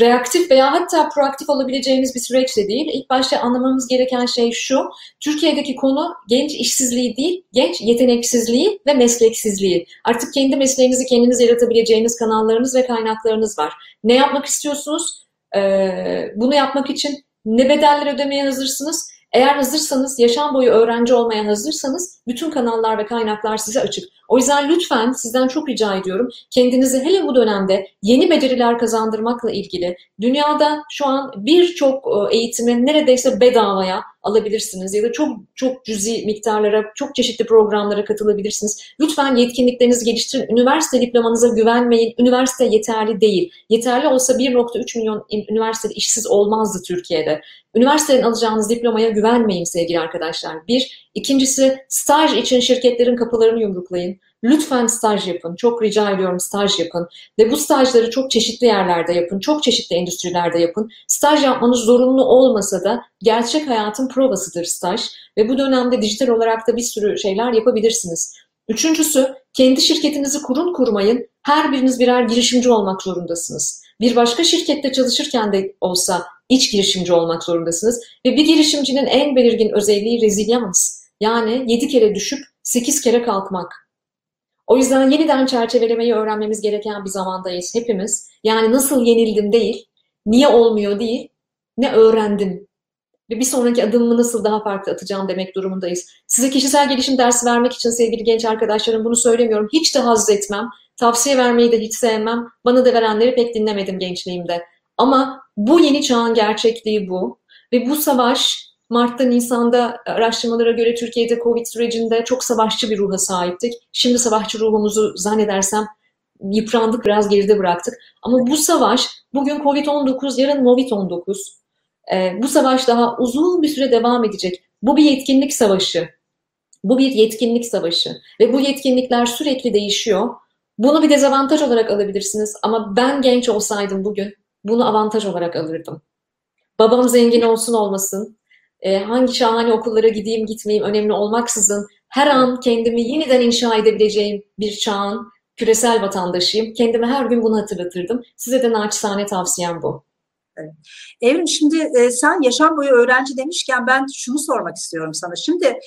reaktif veya hatta proaktif olabileceğimiz bir süreç de değil. İlk başta anlamamız gereken şey şu, Türkiye'deki konu genç işsizliği değil, genç yeteneksizliği ve mesleksizliği. Artık kendi mesleğinizi kendiniz yaratabileceğiniz kanallarınız ve kaynaklarınız var. Ne yapmak istiyorsunuz? Ee, bunu yapmak için ne bedeller ödemeye hazırsınız? Eğer hazırsanız, yaşam boyu öğrenci olmaya hazırsanız bütün kanallar ve kaynaklar size açık. O yüzden lütfen sizden çok rica ediyorum kendinizi hele bu dönemde yeni beceriler kazandırmakla ilgili dünyada şu an birçok e, eğitimi neredeyse bedavaya alabilirsiniz ya da çok çok cüzi miktarlara, çok çeşitli programlara katılabilirsiniz. Lütfen yetkinliklerinizi geliştirin. Üniversite diplomanıza güvenmeyin. Üniversite yeterli değil. Yeterli olsa 1.3 milyon üniversitede işsiz olmazdı Türkiye'de. Üniversiteden alacağınız diplomaya güvenmeyin sevgili arkadaşlar. Bir. İkincisi staj için şirketlerin kapılarını yumruklayın. Lütfen staj yapın. Çok rica ediyorum staj yapın. Ve bu stajları çok çeşitli yerlerde yapın. Çok çeşitli endüstrilerde yapın. Staj yapmanız zorunlu olmasa da gerçek hayatın provasıdır staj. Ve bu dönemde dijital olarak da bir sürü şeyler yapabilirsiniz. Üçüncüsü, kendi şirketinizi kurun kurmayın. Her biriniz birer girişimci olmak zorundasınız. Bir başka şirkette çalışırken de olsa iç girişimci olmak zorundasınız. Ve bir girişimcinin en belirgin özelliği rezilyans. Yani 7 kere düşüp 8 kere kalkmak. O yüzden yeniden çerçevelemeyi öğrenmemiz gereken bir zamandayız hepimiz. Yani nasıl yenildim değil, niye olmuyor değil, ne öğrendim ve bir sonraki adımımı nasıl daha farklı atacağım demek durumundayız. Size kişisel gelişim dersi vermek için sevgili genç arkadaşlarım bunu söylemiyorum. Hiç de haz etmem. Tavsiye vermeyi de hiç sevmem. Bana da verenleri pek dinlemedim gençliğimde. Ama bu yeni çağın gerçekliği bu. Ve bu savaş Mart'ta, Nisan'da araştırmalara göre Türkiye'de Covid sürecinde çok savaşçı bir ruha sahiptik. Şimdi savaşçı ruhumuzu zannedersem yıprandık, biraz geride bıraktık. Ama bu savaş, bugün Covid-19, yarın Movid-19. Ee, bu savaş daha uzun bir süre devam edecek. Bu bir yetkinlik savaşı. Bu bir yetkinlik savaşı. Ve bu yetkinlikler sürekli değişiyor. Bunu bir dezavantaj olarak alabilirsiniz. Ama ben genç olsaydım bugün bunu avantaj olarak alırdım. Babam zengin olsun olmasın, e, hangi şahane okullara gideyim gitmeyeyim önemli olmaksızın her an kendimi yeniden inşa edebileceğim bir çağın küresel vatandaşıyım. Kendime her gün bunu hatırlatırdım. Size de naçizane tavsiyem bu. Evet. Evrim şimdi e, sen yaşam boyu öğrenci demişken ben şunu sormak istiyorum sana. Şimdi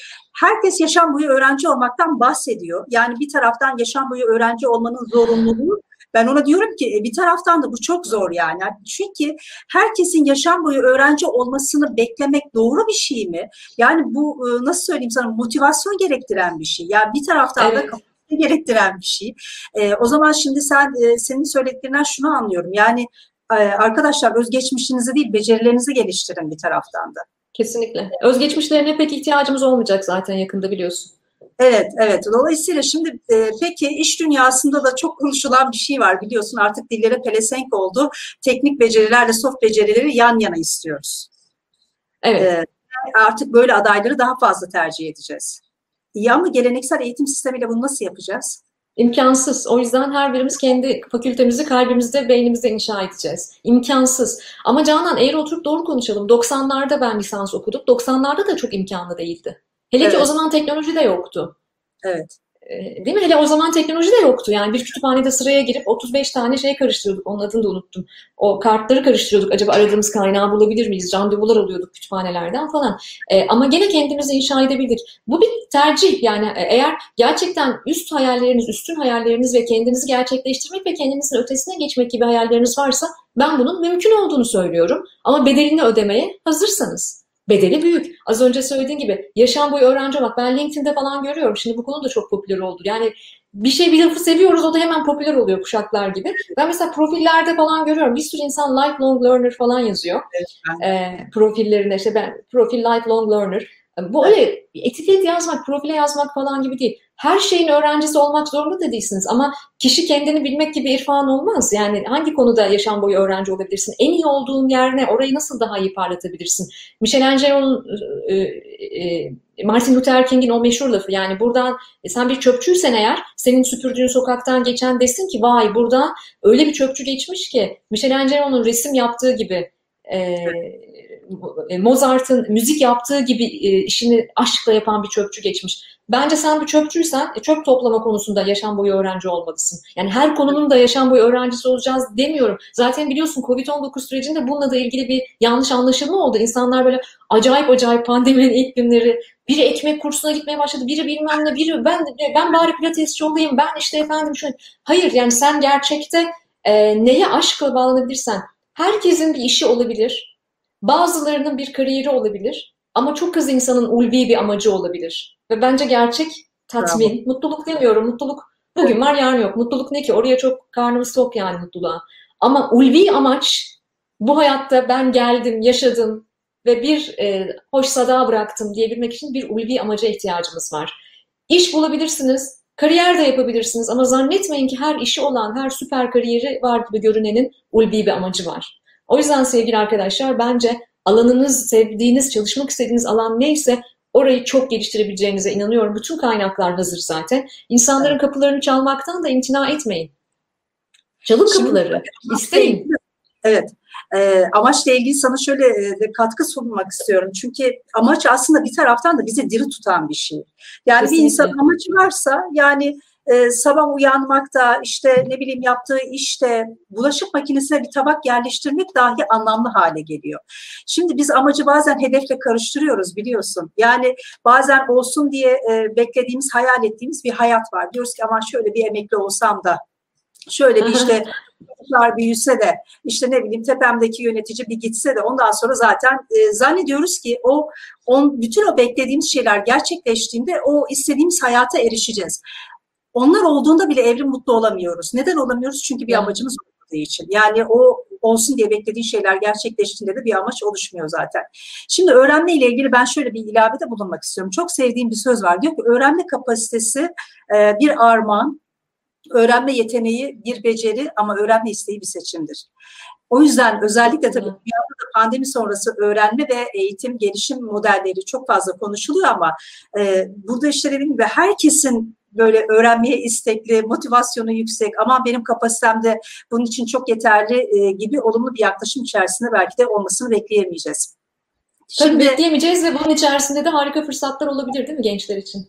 herkes yaşam boyu öğrenci olmaktan bahsediyor. Yani bir taraftan yaşam boyu öğrenci olmanın zorunluluğu ben ona diyorum ki e, bir taraftan da bu çok zor yani. Çünkü herkesin yaşam boyu öğrenci olmasını beklemek doğru bir şey mi? Yani bu e, nasıl söyleyeyim sana motivasyon gerektiren bir şey. Yani bir taraftan evet. da gerektiren bir şey. E, o zaman şimdi sen e, senin söylediklerinden şunu anlıyorum. Yani e, arkadaşlar özgeçmişinizi değil becerilerinizi geliştirin bir taraftan da. Kesinlikle. Özgeçmişlerine pek ihtiyacımız olmayacak zaten yakında biliyorsun. Evet, evet. Dolayısıyla şimdi e, peki iş dünyasında da çok konuşulan bir şey var biliyorsun artık dillere pelesenk oldu. Teknik becerilerle soft becerileri yan yana istiyoruz. Evet. E, artık böyle adayları daha fazla tercih edeceğiz. Ya mı geleneksel eğitim sistemiyle bunu nasıl yapacağız? İmkansız. O yüzden her birimiz kendi fakültemizi kalbimizde, beynimizde inşa edeceğiz. İmkansız. Ama Canan eğer oturup doğru konuşalım. 90'larda ben lisans okudum. 90'larda da çok imkanlı değildi. Hele evet. ki o zaman teknoloji de yoktu. Evet. Ee, değil mi? Hele o zaman teknoloji de yoktu. Yani bir kütüphanede sıraya girip 35 tane şey karıştırıyorduk. Onun adını da unuttum. O kartları karıştırıyorduk. Acaba aradığımız kaynağı bulabilir miyiz? Randevular alıyorduk kütüphanelerden falan. Ee, ama gene kendimizi inşa edebildik. Bu bir tercih. Yani e, eğer gerçekten üst hayalleriniz, üstün hayalleriniz ve kendinizi gerçekleştirmek ve kendinizin ötesine geçmek gibi hayalleriniz varsa ben bunun mümkün olduğunu söylüyorum. Ama bedelini ödemeye hazırsanız bedeli büyük. Az önce söylediğin gibi yaşam boyu öğrenci olmak. Ben LinkedIn'de falan görüyorum. Şimdi bu konu da çok popüler oldu. Yani bir şey bir lafı seviyoruz o da hemen popüler oluyor kuşaklar gibi. Ben mesela profillerde falan görüyorum. Bir sürü insan lifelong learner falan yazıyor. Evet, e, profillerinde işte ben profil lifelong learner. Bu öyle etiket yazmak, profile yazmak falan gibi değil her şeyin öğrencisi olmak zorunda da değilsiniz. Ama kişi kendini bilmek gibi irfan olmaz. Yani hangi konuda yaşam boyu öğrenci olabilirsin? En iyi olduğun yer ne? Orayı nasıl daha iyi parlatabilirsin? Michelangelo'nun e, e, Martin Luther King'in o meşhur lafı yani buradan e, sen bir çöpçüysen eğer senin süpürdüğün sokaktan geçen desin ki vay burada öyle bir çöpçü geçmiş ki Michelangelo'nun resim yaptığı gibi e, Mozart'ın müzik yaptığı gibi e, işini aşkla yapan bir çöpçü geçmiş. Bence sen bir çöpçüysen e, çöp toplama konusunda yaşam boyu öğrenci olmalısın. Yani her konunun da yaşam boyu öğrencisi olacağız demiyorum. Zaten biliyorsun Covid-19 sürecinde bununla da ilgili bir yanlış anlaşılma oldu. İnsanlar böyle acayip acayip pandeminin ilk günleri biri ekmek kursuna gitmeye başladı, biri bilmem ne, biri ben ben bari pilatesçi olayım, ben işte efendim şöyle. Hayır yani sen gerçekte e, neye aşkla bağlanabilirsen herkesin bir işi olabilir. Bazılarının bir kariyeri olabilir. Ama çok az insanın ulvi bir amacı olabilir. Ve bence gerçek tatmin, Bravo. mutluluk demiyorum. Mutluluk bugün var yarın yok. Mutluluk ne ki? Oraya çok karnımız tok yani mutluluğa. Ama ulvi amaç bu hayatta ben geldim, yaşadım ve bir e, hoş sada bıraktım diyebilmek için bir ulvi amaca ihtiyacımız var. İş bulabilirsiniz, kariyer de yapabilirsiniz ama zannetmeyin ki her işi olan, her süper kariyeri var gibi görünenin ulvi bir amacı var. O yüzden sevgili arkadaşlar bence alanınız, sevdiğiniz, çalışmak istediğiniz alan neyse orayı çok geliştirebileceğinize inanıyorum. Bütün kaynaklar hazır zaten. İnsanların evet. kapılarını çalmaktan da imtina etmeyin. Çalın kapıları, isteyin. Evet. E, amaçla ilgili sana şöyle e, katkı sunmak istiyorum. Çünkü amaç aslında bir taraftan da bizi diri tutan bir şey. Yani Kesinlikle. bir insan amacı varsa yani e, sabah uyanmakta, işte ne bileyim yaptığı işte bulaşık makinesine bir tabak yerleştirmek dahi anlamlı hale geliyor. Şimdi biz amacı bazen hedefle karıştırıyoruz biliyorsun. Yani bazen olsun diye e, beklediğimiz, hayal ettiğimiz bir hayat var. Diyoruz ki ama şöyle bir emekli olsam da şöyle bir işte çocuklar büyüse de işte ne bileyim tepemdeki yönetici bir gitse de ondan sonra zaten e, zannediyoruz ki o on, bütün o beklediğimiz şeyler gerçekleştiğinde o istediğimiz hayata erişeceğiz. Onlar olduğunda bile evrim mutlu olamıyoruz. Neden olamıyoruz? Çünkü bir amacımız olmadığı için. Yani o olsun diye beklediğin şeyler gerçekleştiğinde de bir amaç oluşmuyor zaten. Şimdi öğrenme ile ilgili ben şöyle bir ilavede bulunmak istiyorum. Çok sevdiğim bir söz var. Diyor ki öğrenme kapasitesi e, bir armağan, öğrenme yeteneği bir beceri ama öğrenme isteği bir seçimdir. O yüzden özellikle tabii dünyada da pandemi sonrası öğrenme ve eğitim gelişim modelleri çok fazla konuşuluyor ama e, burada işte dediğim gibi herkesin böyle öğrenmeye istekli, motivasyonu yüksek ama benim kapasitemde bunun için çok yeterli e, gibi olumlu bir yaklaşım içerisinde belki de olmasını bekleyemeyeceğiz. Tabii Şimdi, bekleyemeyeceğiz ve bunun içerisinde de harika fırsatlar olabilir değil mi gençler için?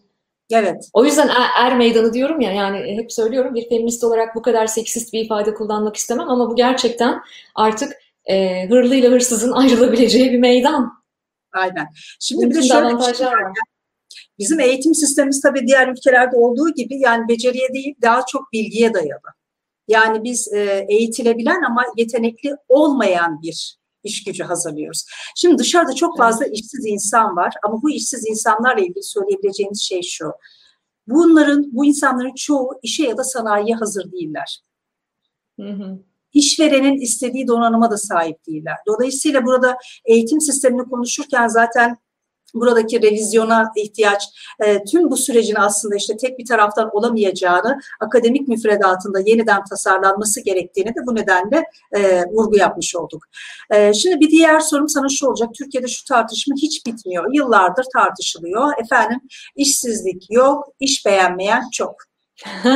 Evet. O yüzden er, er meydanı diyorum ya yani hep söylüyorum bir feminist olarak bu kadar seksist bir ifade kullanmak istemem ama bu gerçekten artık e, hırlıyla hırsızın ayrılabileceği bir meydan. Aynen. Şimdi bir de şöyle bir şey var. Bizim eğitim sistemimiz tabii diğer ülkelerde olduğu gibi yani beceriye değil daha çok bilgiye dayalı. Yani biz e, eğitilebilen ama yetenekli olmayan bir iş gücü hazırlıyoruz. Şimdi dışarıda çok fazla işsiz insan var ama bu işsiz insanlarla ilgili söyleyebileceğimiz şey şu. Bunların, bu insanların çoğu işe ya da sanayiye hazır değiller. Hı hı. işverenin istediği donanıma da sahip değiller. Dolayısıyla burada eğitim sistemini konuşurken zaten buradaki revizyona ihtiyaç, e, tüm bu sürecin aslında işte tek bir taraftan olamayacağını, akademik müfredatında yeniden tasarlanması gerektiğini de bu nedenle e, vurgu yapmış olduk. E, şimdi bir diğer sorum sana şu olacak, Türkiye'de şu tartışma hiç bitmiyor, yıllardır tartışılıyor. Efendim işsizlik yok, iş beğenmeyen çok.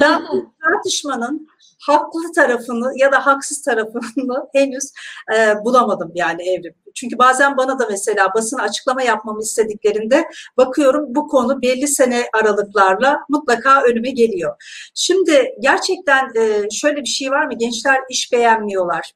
ben tartışmanın haklı tarafını ya da haksız tarafını henüz e, bulamadım yani evrim. Çünkü bazen bana da mesela basın açıklama yapmamı istediklerinde bakıyorum bu konu belli sene aralıklarla mutlaka önüme geliyor. Şimdi gerçekten e, şöyle bir şey var mı? Gençler iş beğenmiyorlar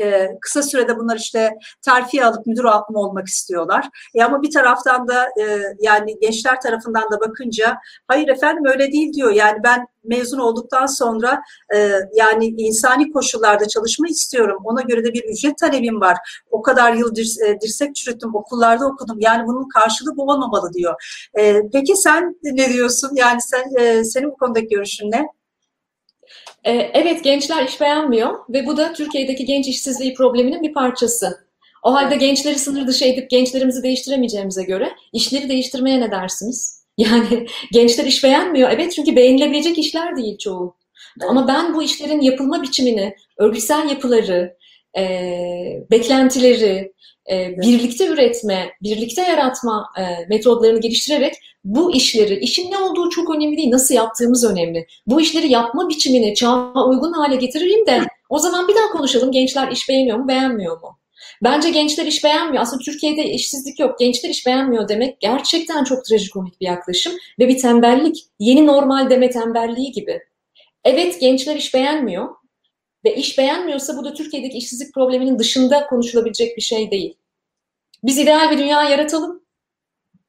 e, kısa sürede bunlar işte terfi alıp müdür mı olmak istiyorlar. E ama bir taraftan da e, yani gençler tarafından da bakınca hayır efendim öyle değil diyor. Yani ben mezun olduktan sonra e, yani insani koşullarda çalışma istiyorum. Ona göre de bir ücret talebim var. O kadar yıl dir, e, dirsek çürüttüm, okullarda okudum. Yani bunun karşılığı bu olmamalı diyor. E, peki sen ne diyorsun? Yani sen e, senin bu konudaki görüşün ne? Ee, evet gençler iş beğenmiyor ve bu da Türkiye'deki genç işsizliği probleminin bir parçası. O halde gençleri sınır dışı edip gençlerimizi değiştiremeyeceğimize göre işleri değiştirmeye ne dersiniz? Yani gençler iş beğenmiyor. Evet çünkü beğenilebilecek işler değil çoğu. Ama ben bu işlerin yapılma biçimini, örgütsel yapıları, e, beklentileri, e, birlikte üretme, birlikte yaratma e, metodlarını geliştirerek bu işleri, işin ne olduğu çok önemli değil, nasıl yaptığımız önemli. Bu işleri yapma biçimini çağa uygun hale getiririm de o zaman bir daha konuşalım. Gençler iş beğeniyor mu, beğenmiyor mu? Bence gençler iş beğenmiyor. Aslında Türkiye'de işsizlik yok. Gençler iş beğenmiyor demek gerçekten çok trajikomik bir yaklaşım ve bir tembellik. Yeni normal deme tembelliği gibi. Evet gençler iş beğenmiyor ve iş beğenmiyorsa bu da Türkiye'deki işsizlik probleminin dışında konuşulabilecek bir şey değil. Biz ideal bir dünya yaratalım,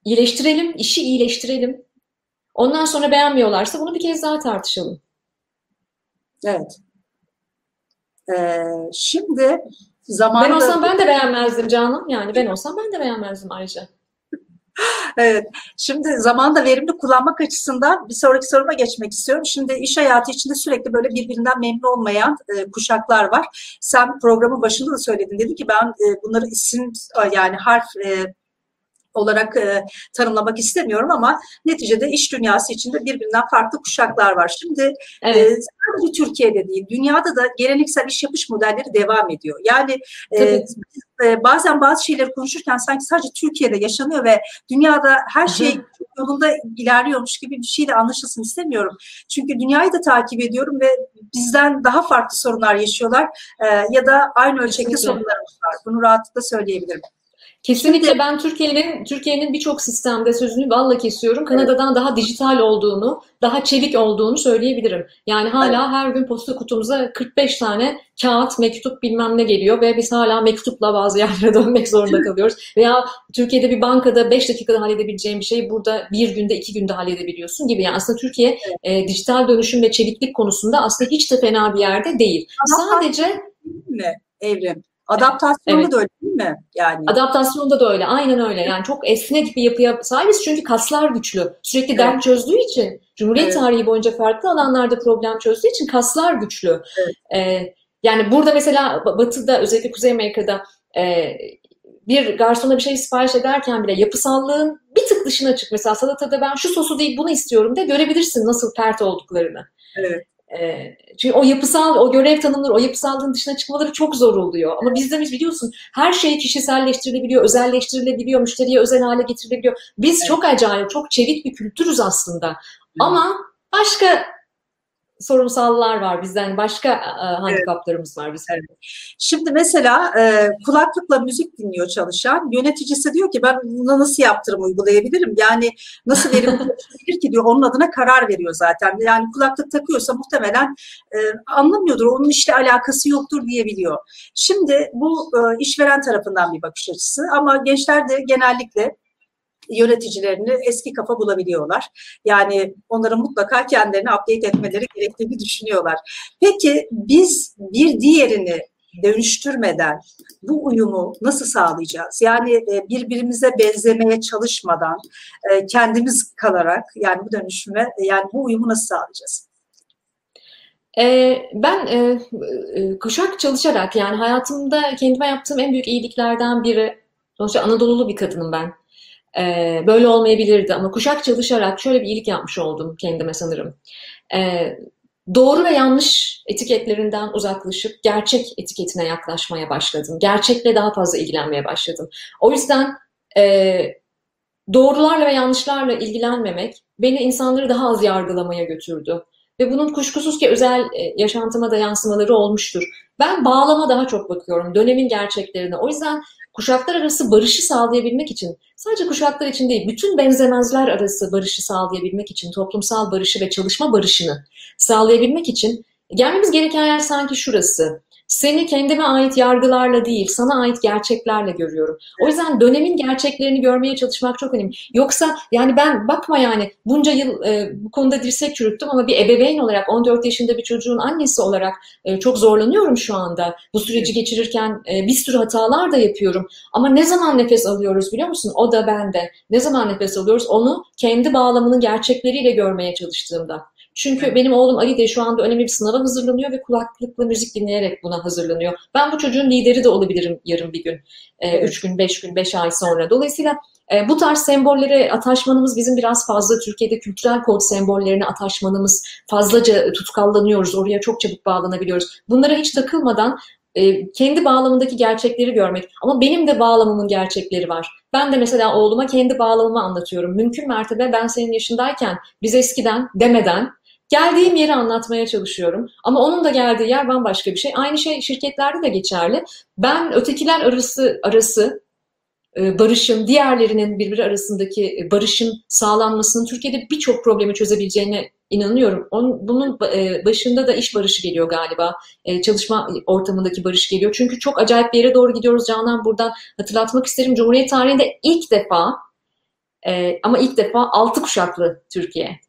iyileştirelim, işi iyileştirelim. Ondan sonra beğenmiyorlarsa bunu bir kez daha tartışalım. Evet. Ee, şimdi zamanında... Ben olsam ben de beğenmezdim canım. Yani ben olsam ben de beğenmezdim ayrıca. Evet. Şimdi zamanda verimli kullanmak açısından bir sonraki soruma geçmek istiyorum. Şimdi iş hayatı içinde sürekli böyle birbirinden memnun olmayan e, kuşaklar var. Sen programın başında da söyledin. Dedi ki ben e, bunları isim yani harf e, olarak e, tanımlamak istemiyorum ama neticede iş dünyası içinde birbirinden farklı kuşaklar var. Şimdi e, evet. e, sadece Türkiye'de değil, dünyada da geleneksel iş yapış modelleri devam ediyor. Yani e, e, bazen bazı şeyleri konuşurken sanki sadece Türkiye'de yaşanıyor ve dünyada her şey yolunda ilerliyormuş gibi bir şeyle anlaşılsın istemiyorum. Çünkü dünyayı da takip ediyorum ve bizden daha farklı sorunlar yaşıyorlar e, ya da aynı ölçekte sorunlarımız var. Bunu rahatlıkla söyleyebilirim. Kesinlikle ben Türkiye'nin Türkiye'nin birçok sistemde sözünü valla kesiyorum. Kanada'dan daha dijital olduğunu, daha çevik olduğunu söyleyebilirim. Yani hala evet. her gün posta kutumuza 45 tane kağıt, mektup bilmem ne geliyor ve biz hala mektupla bazı yerlere dönmek zorunda kalıyoruz. Veya Türkiye'de bir bankada 5 dakikada halledebileceğin bir şeyi burada bir günde, iki günde halledebiliyorsun gibi. Yani aslında Türkiye evet. e, dijital dönüşüm ve çeviklik konusunda aslında hiç de fena bir yerde değil. Ama Sadece... Ne Evrim? Adaptasyonda evet. da öyle değil mi? Yani. Adaptasyonda da öyle. Aynen öyle. Yani çok esnek bir yapıya sahibiz çünkü kaslar güçlü. Sürekli evet. dert çözdüğü için, Cumhuriyet evet. tarihi boyunca farklı alanlarda problem çözdüğü için kaslar güçlü. Evet. Ee, yani burada mesela Batı'da özellikle Kuzey Amerika'da e, bir garsona bir şey sipariş ederken bile yapısallığın bir tık dışına çık. Mesela salatada ben şu sosu değil bunu istiyorum de görebilirsin nasıl pert olduklarını. Evet. E, çünkü o yapısal, o görev tanımları, o yapısallığın dışına çıkmaları çok zor oluyor. Ama bizde biz biliyorsun her şey kişiselleştirilebiliyor, özelleştirilebiliyor, müşteriye özel hale getirilebiliyor. Biz evet. çok acayip, çok çevik bir kültürüz aslında. Evet. Ama başka sorunsallar var bizden. Başka e, handikaplarımız var bizim. Evet. Şimdi mesela e, kulaklıkla müzik dinliyor çalışan yöneticisi diyor ki ben bunu nasıl yaptırım uygulayabilirim? Yani nasıl verim çalışabilir ki diyor. Onun adına karar veriyor zaten. Yani kulaklık takıyorsa muhtemelen e, anlamıyordur. Onun işle alakası yoktur diyebiliyor. Şimdi bu e, işveren tarafından bir bakış açısı ama gençler de genellikle yöneticilerini eski kafa bulabiliyorlar. Yani onların mutlaka kendilerini update etmeleri gerektiğini düşünüyorlar. Peki biz bir diğerini dönüştürmeden bu uyumu nasıl sağlayacağız? Yani e, birbirimize benzemeye çalışmadan e, kendimiz kalarak yani bu dönüşüme yani bu uyumu nasıl sağlayacağız? Ben e, e, kuşak çalışarak yani hayatımda kendime yaptığım en büyük iyiliklerden biri, sonuçta Anadolu'lu bir kadınım ben. Ee, böyle olmayabilirdi ama kuşak çalışarak şöyle bir iyilik yapmış oldum kendime sanırım. Ee, doğru ve yanlış etiketlerinden uzaklaşıp gerçek etiketine yaklaşmaya başladım. Gerçekle daha fazla ilgilenmeye başladım. O yüzden e, doğrularla ve yanlışlarla ilgilenmemek beni insanları daha az yargılamaya götürdü. Ve bunun kuşkusuz ki özel e, yaşantıma da yansımaları olmuştur. Ben bağlama daha çok bakıyorum, dönemin gerçeklerine. O yüzden kuşaklar arası barışı sağlayabilmek için, sadece kuşaklar için değil, bütün benzemezler arası barışı sağlayabilmek için, toplumsal barışı ve çalışma barışını sağlayabilmek için gelmemiz gereken yer sanki şurası. Seni kendime ait yargılarla değil, sana ait gerçeklerle görüyorum. O yüzden dönemin gerçeklerini görmeye çalışmak çok önemli. Yoksa yani ben bakma yani bunca yıl e, bu konuda dirsek çürüttüm ama bir ebeveyn olarak 14 yaşında bir çocuğun annesi olarak e, çok zorlanıyorum şu anda. Bu süreci geçirirken e, bir sürü hatalar da yapıyorum. Ama ne zaman nefes alıyoruz biliyor musun? O da bende. Ne zaman nefes alıyoruz? Onu kendi bağlamının gerçekleriyle görmeye çalıştığımda. Çünkü benim oğlum Ali de şu anda önemli bir sınava hazırlanıyor ve kulaklıkla müzik dinleyerek buna hazırlanıyor. Ben bu çocuğun lideri de olabilirim yarın bir gün. E, üç gün, beş gün, beş ay sonra. Dolayısıyla e, bu tarz sembollere ataşmanımız bizim biraz fazla Türkiye'de kültürel kod sembollerine ataşmanımız fazlaca tutkallanıyoruz. Oraya çok çabuk bağlanabiliyoruz. Bunlara hiç takılmadan e, kendi bağlamındaki gerçekleri görmek. Ama benim de bağlamımın gerçekleri var. Ben de mesela oğluma kendi bağlamımı anlatıyorum. Mümkün mertebe ben senin yaşındayken biz eskiden demeden Geldiğim yeri anlatmaya çalışıyorum. Ama onun da geldiği yer bambaşka bir şey. Aynı şey şirketlerde de geçerli. Ben ötekiler arası arası e, barışın, diğerlerinin birbiri arasındaki e, barışın sağlanmasının Türkiye'de birçok problemi çözebileceğine inanıyorum. Onun, bunun e, başında da iş barışı geliyor galiba. Çalışma ortamındaki barış geliyor. Çünkü çok acayip bir yere doğru gidiyoruz. Canan buradan hatırlatmak isterim. Cumhuriyet tarihinde ilk defa ama ilk defa altı kuşaklı Türkiye.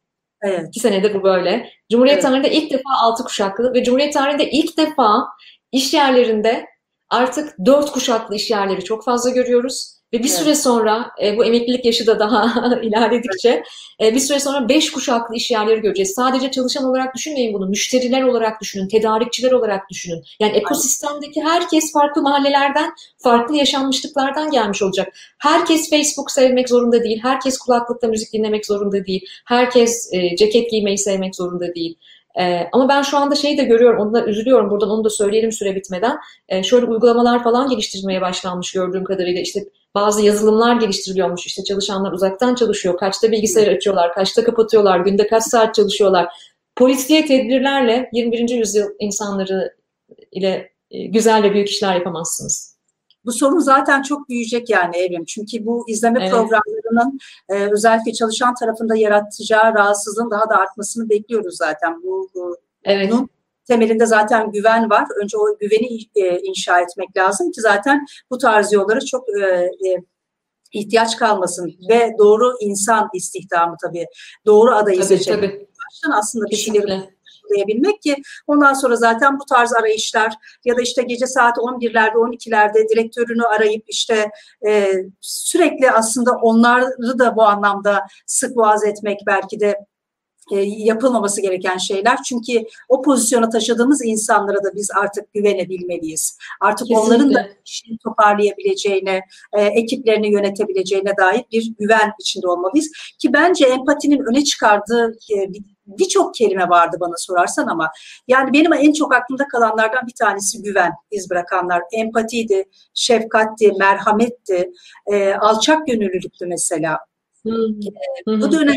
Evet. İki senedir bu böyle. Cumhuriyet evet. tarihinde ilk defa altı kuşaklı ve Cumhuriyet tarihinde ilk defa iş yerlerinde artık dört kuşaklı iş yerleri çok fazla görüyoruz. Ve bir evet. süre sonra e, bu emeklilik yaşı da daha ilerledikçe e, bir süre sonra beş kuşaklı iş yerleri göreceğiz. Sadece çalışan olarak düşünmeyin bunu. Müşteriler olarak düşünün, tedarikçiler olarak düşünün. Yani ekosistemdeki herkes farklı mahallelerden, farklı yaşanmışlıklardan gelmiş olacak. Herkes Facebook sevmek zorunda değil. Herkes kulaklıkla müzik dinlemek zorunda değil. Herkes e, ceket giymeyi sevmek zorunda değil. Ee, ama ben şu anda şeyi de görüyorum, ondan üzülüyorum buradan onu da söyleyelim süre bitmeden. Ee, şöyle uygulamalar falan geliştirmeye başlanmış gördüğüm kadarıyla. İşte bazı yazılımlar geliştiriliyormuş. İşte çalışanlar uzaktan çalışıyor. Kaçta bilgisayar açıyorlar, kaçta kapatıyorlar, günde kaç saat çalışıyorlar. Polisiye tedbirlerle 21. yüzyıl insanları ile e, güzel ve büyük işler yapamazsınız. Bu sorun zaten çok büyüyecek yani Evrim. Çünkü bu izleme evet. programlarının e, özellikle çalışan tarafında yaratacağı rahatsızlığın daha da artmasını bekliyoruz zaten. Bu, bu evet. bunun temelinde zaten güven var. Önce o güveni e, inşa etmek lazım ki zaten bu tarz yolları çok e, e, ihtiyaç kalmasın ve doğru insan istihdamı tabii doğru adayı tabii, seçmek. Tabii. Baştan aslında bir şeyleri açıklayabilmek ki ondan sonra zaten bu tarz arayışlar ya da işte gece saat 11'lerde 12'lerde direktörünü arayıp işte e, sürekli aslında onları da bu anlamda sık boğaz etmek belki de yapılmaması gereken şeyler. Çünkü o pozisyona taşıdığımız insanlara da biz artık güvenebilmeliyiz. Artık Kesinlikle. onların da işini toparlayabileceğine, e, ekiplerini yönetebileceğine dair bir güven içinde olmalıyız. Ki bence empatinin öne çıkardığı e, birçok kelime vardı bana sorarsan ama yani benim en çok aklımda kalanlardan bir tanesi güven iz bırakanlar. Empatiydi, şefkatti, merhametti, e, alçak gönüllülüktü mesela. Bu dönem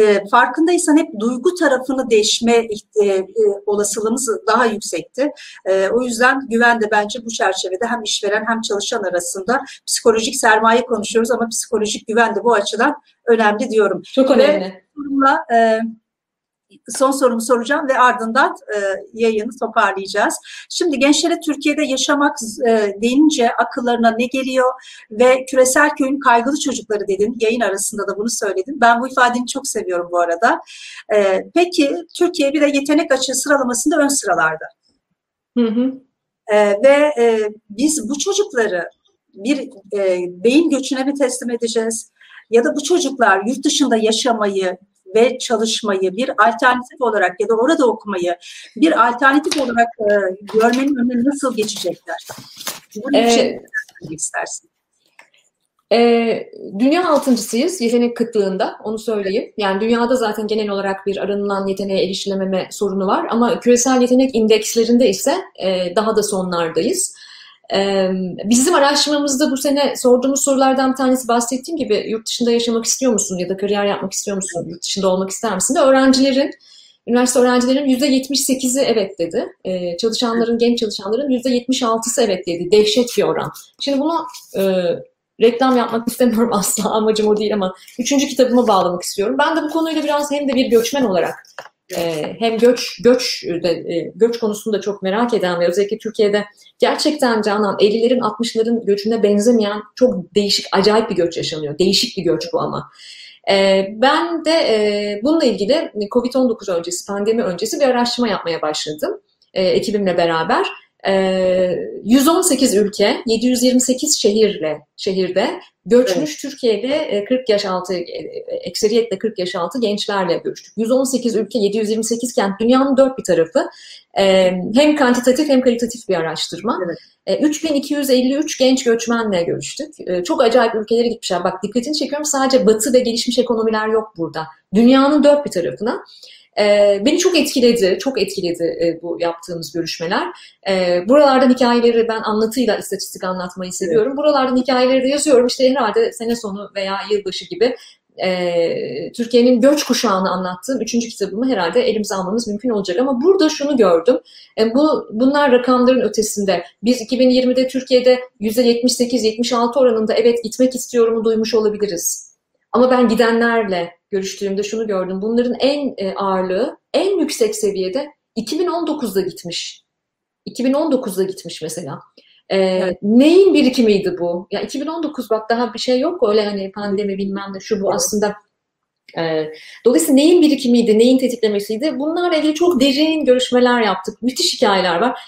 e, farkındaysan hep duygu tarafını deşme e, e, olasılığımız daha yüksekti. E, o yüzden güven de bence bu çerçevede hem işveren hem çalışan arasında psikolojik sermaye konuşuyoruz ama psikolojik güven de bu açıdan önemli diyorum. Çok önemli. Ve durumla, e, son sorumu soracağım ve ardından e, yayını toparlayacağız. Şimdi gençlere Türkiye'de yaşamak e, deyince akıllarına ne geliyor ve küresel köyün kaygılı çocukları dedin. Yayın arasında da bunu söyledin. Ben bu ifadeni çok seviyorum bu arada. E, peki Türkiye bir de yetenek açığı sıralamasında ön sıralarda. Hı hı. E, ve e, biz bu çocukları bir e, beyin göçüne mi teslim edeceğiz? Ya da bu çocuklar yurt dışında yaşamayı ve çalışmayı bir alternatif olarak ya da orada okumayı bir alternatif olarak e, görmenin önüne nasıl geçecekler? Bunu ee, istersin. E, dünya altıncısıyız yetenek kıtlığında onu söyleyeyim. Yani dünyada zaten genel olarak bir aranılan yeteneğe erişilememe sorunu var ama küresel yetenek indekslerinde ise e, daha da sonlardayız. Bizim araştırmamızda bu sene sorduğumuz sorulardan bir tanesi bahsettiğim gibi yurt dışında yaşamak istiyor musun ya da kariyer yapmak istiyor musun, yurt dışında olmak ister misin de öğrencilerin Üniversite öğrencilerin %78'i evet dedi. Çalışanların, genç çalışanların %76'sı evet dedi. Dehşet bir oran. Şimdi bunu e, reklam yapmak istemiyorum asla amacım o değil ama üçüncü kitabıma bağlamak istiyorum. Ben de bu konuyla biraz hem de bir göçmen olarak e, hem göç göç de, e, göç konusunda çok merak eden ve özellikle Türkiye'de gerçekten Canan 50'lerin 60'ların göçüne benzemeyen çok değişik acayip bir göç yaşanıyor. Değişik bir göç bu ama. E, ben de e, bununla ilgili Covid-19 öncesi, pandemi öncesi bir araştırma yapmaya başladım e, ekibimle beraber. 118 ee, ülke, 728 şehirle şehirde göçmüş evet. Türkiye'de 40 yaş altı, e, ekseriyetle 40 yaş altı gençlerle görüştük. 118 ülke, 728 kent, dünyanın dört bir tarafı. Ee, hem kantitatif hem kalitatif bir araştırma. Evet. 3253 ee, genç göçmenle görüştük. Çok acayip ülkelere gitmişler. Bak dikkatini çekiyorum sadece batı ve gelişmiş ekonomiler yok burada. Dünyanın dört bir tarafına. E, beni çok etkiledi, çok etkiledi e, bu yaptığımız görüşmeler. E, buralardan hikayeleri ben anlatıyla istatistik anlatmayı seviyorum. Evet. Buralardan hikayeleri de yazıyorum. İşte herhalde sene sonu veya yılbaşı gibi e, Türkiye'nin göç kuşağını anlattığım üçüncü kitabımı herhalde elimize almamız mümkün olacak. Ama burada şunu gördüm. E, bu Bunlar rakamların ötesinde. Biz 2020'de Türkiye'de %78-76 oranında evet gitmek istiyorumu duymuş olabiliriz. Ama ben gidenlerle görüştüğümde şunu gördüm. Bunların en e, ağırlığı en yüksek seviyede 2019'da gitmiş. 2019'da gitmiş mesela. Ee, evet. Neyin birikimiydi bu? Ya 2019 bak daha bir şey yok öyle hani pandemi bilmem ne şu bu aslında. E, dolayısıyla neyin birikimiydi, neyin tetiklemesiydi? Bunlarla ilgili çok derin görüşmeler yaptık. Müthiş hikayeler var.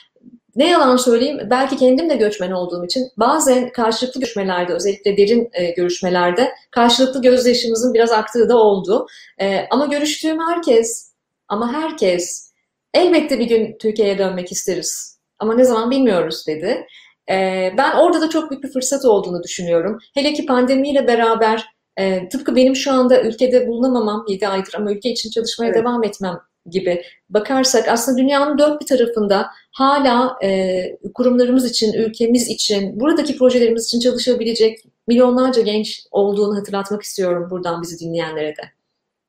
Ne yalan söyleyeyim, belki kendim de göçmen olduğum için bazen karşılıklı görüşmelerde, özellikle derin e, görüşmelerde karşılıklı gözyaşımızın biraz aktığı da oldu. E, ama görüştüğüm herkes, ama herkes elbette bir gün Türkiye'ye dönmek isteriz. Ama ne zaman bilmiyoruz dedi. E, ben orada da çok büyük bir fırsat olduğunu düşünüyorum. Hele ki pandemiyle beraber e, tıpkı benim şu anda ülkede bulunamamam 7 aydır ama ülke için çalışmaya evet. devam etmem gibi bakarsak aslında dünyanın dört bir tarafında hala e, kurumlarımız için, ülkemiz için, buradaki projelerimiz için çalışabilecek milyonlarca genç olduğunu hatırlatmak istiyorum buradan bizi dinleyenlere de.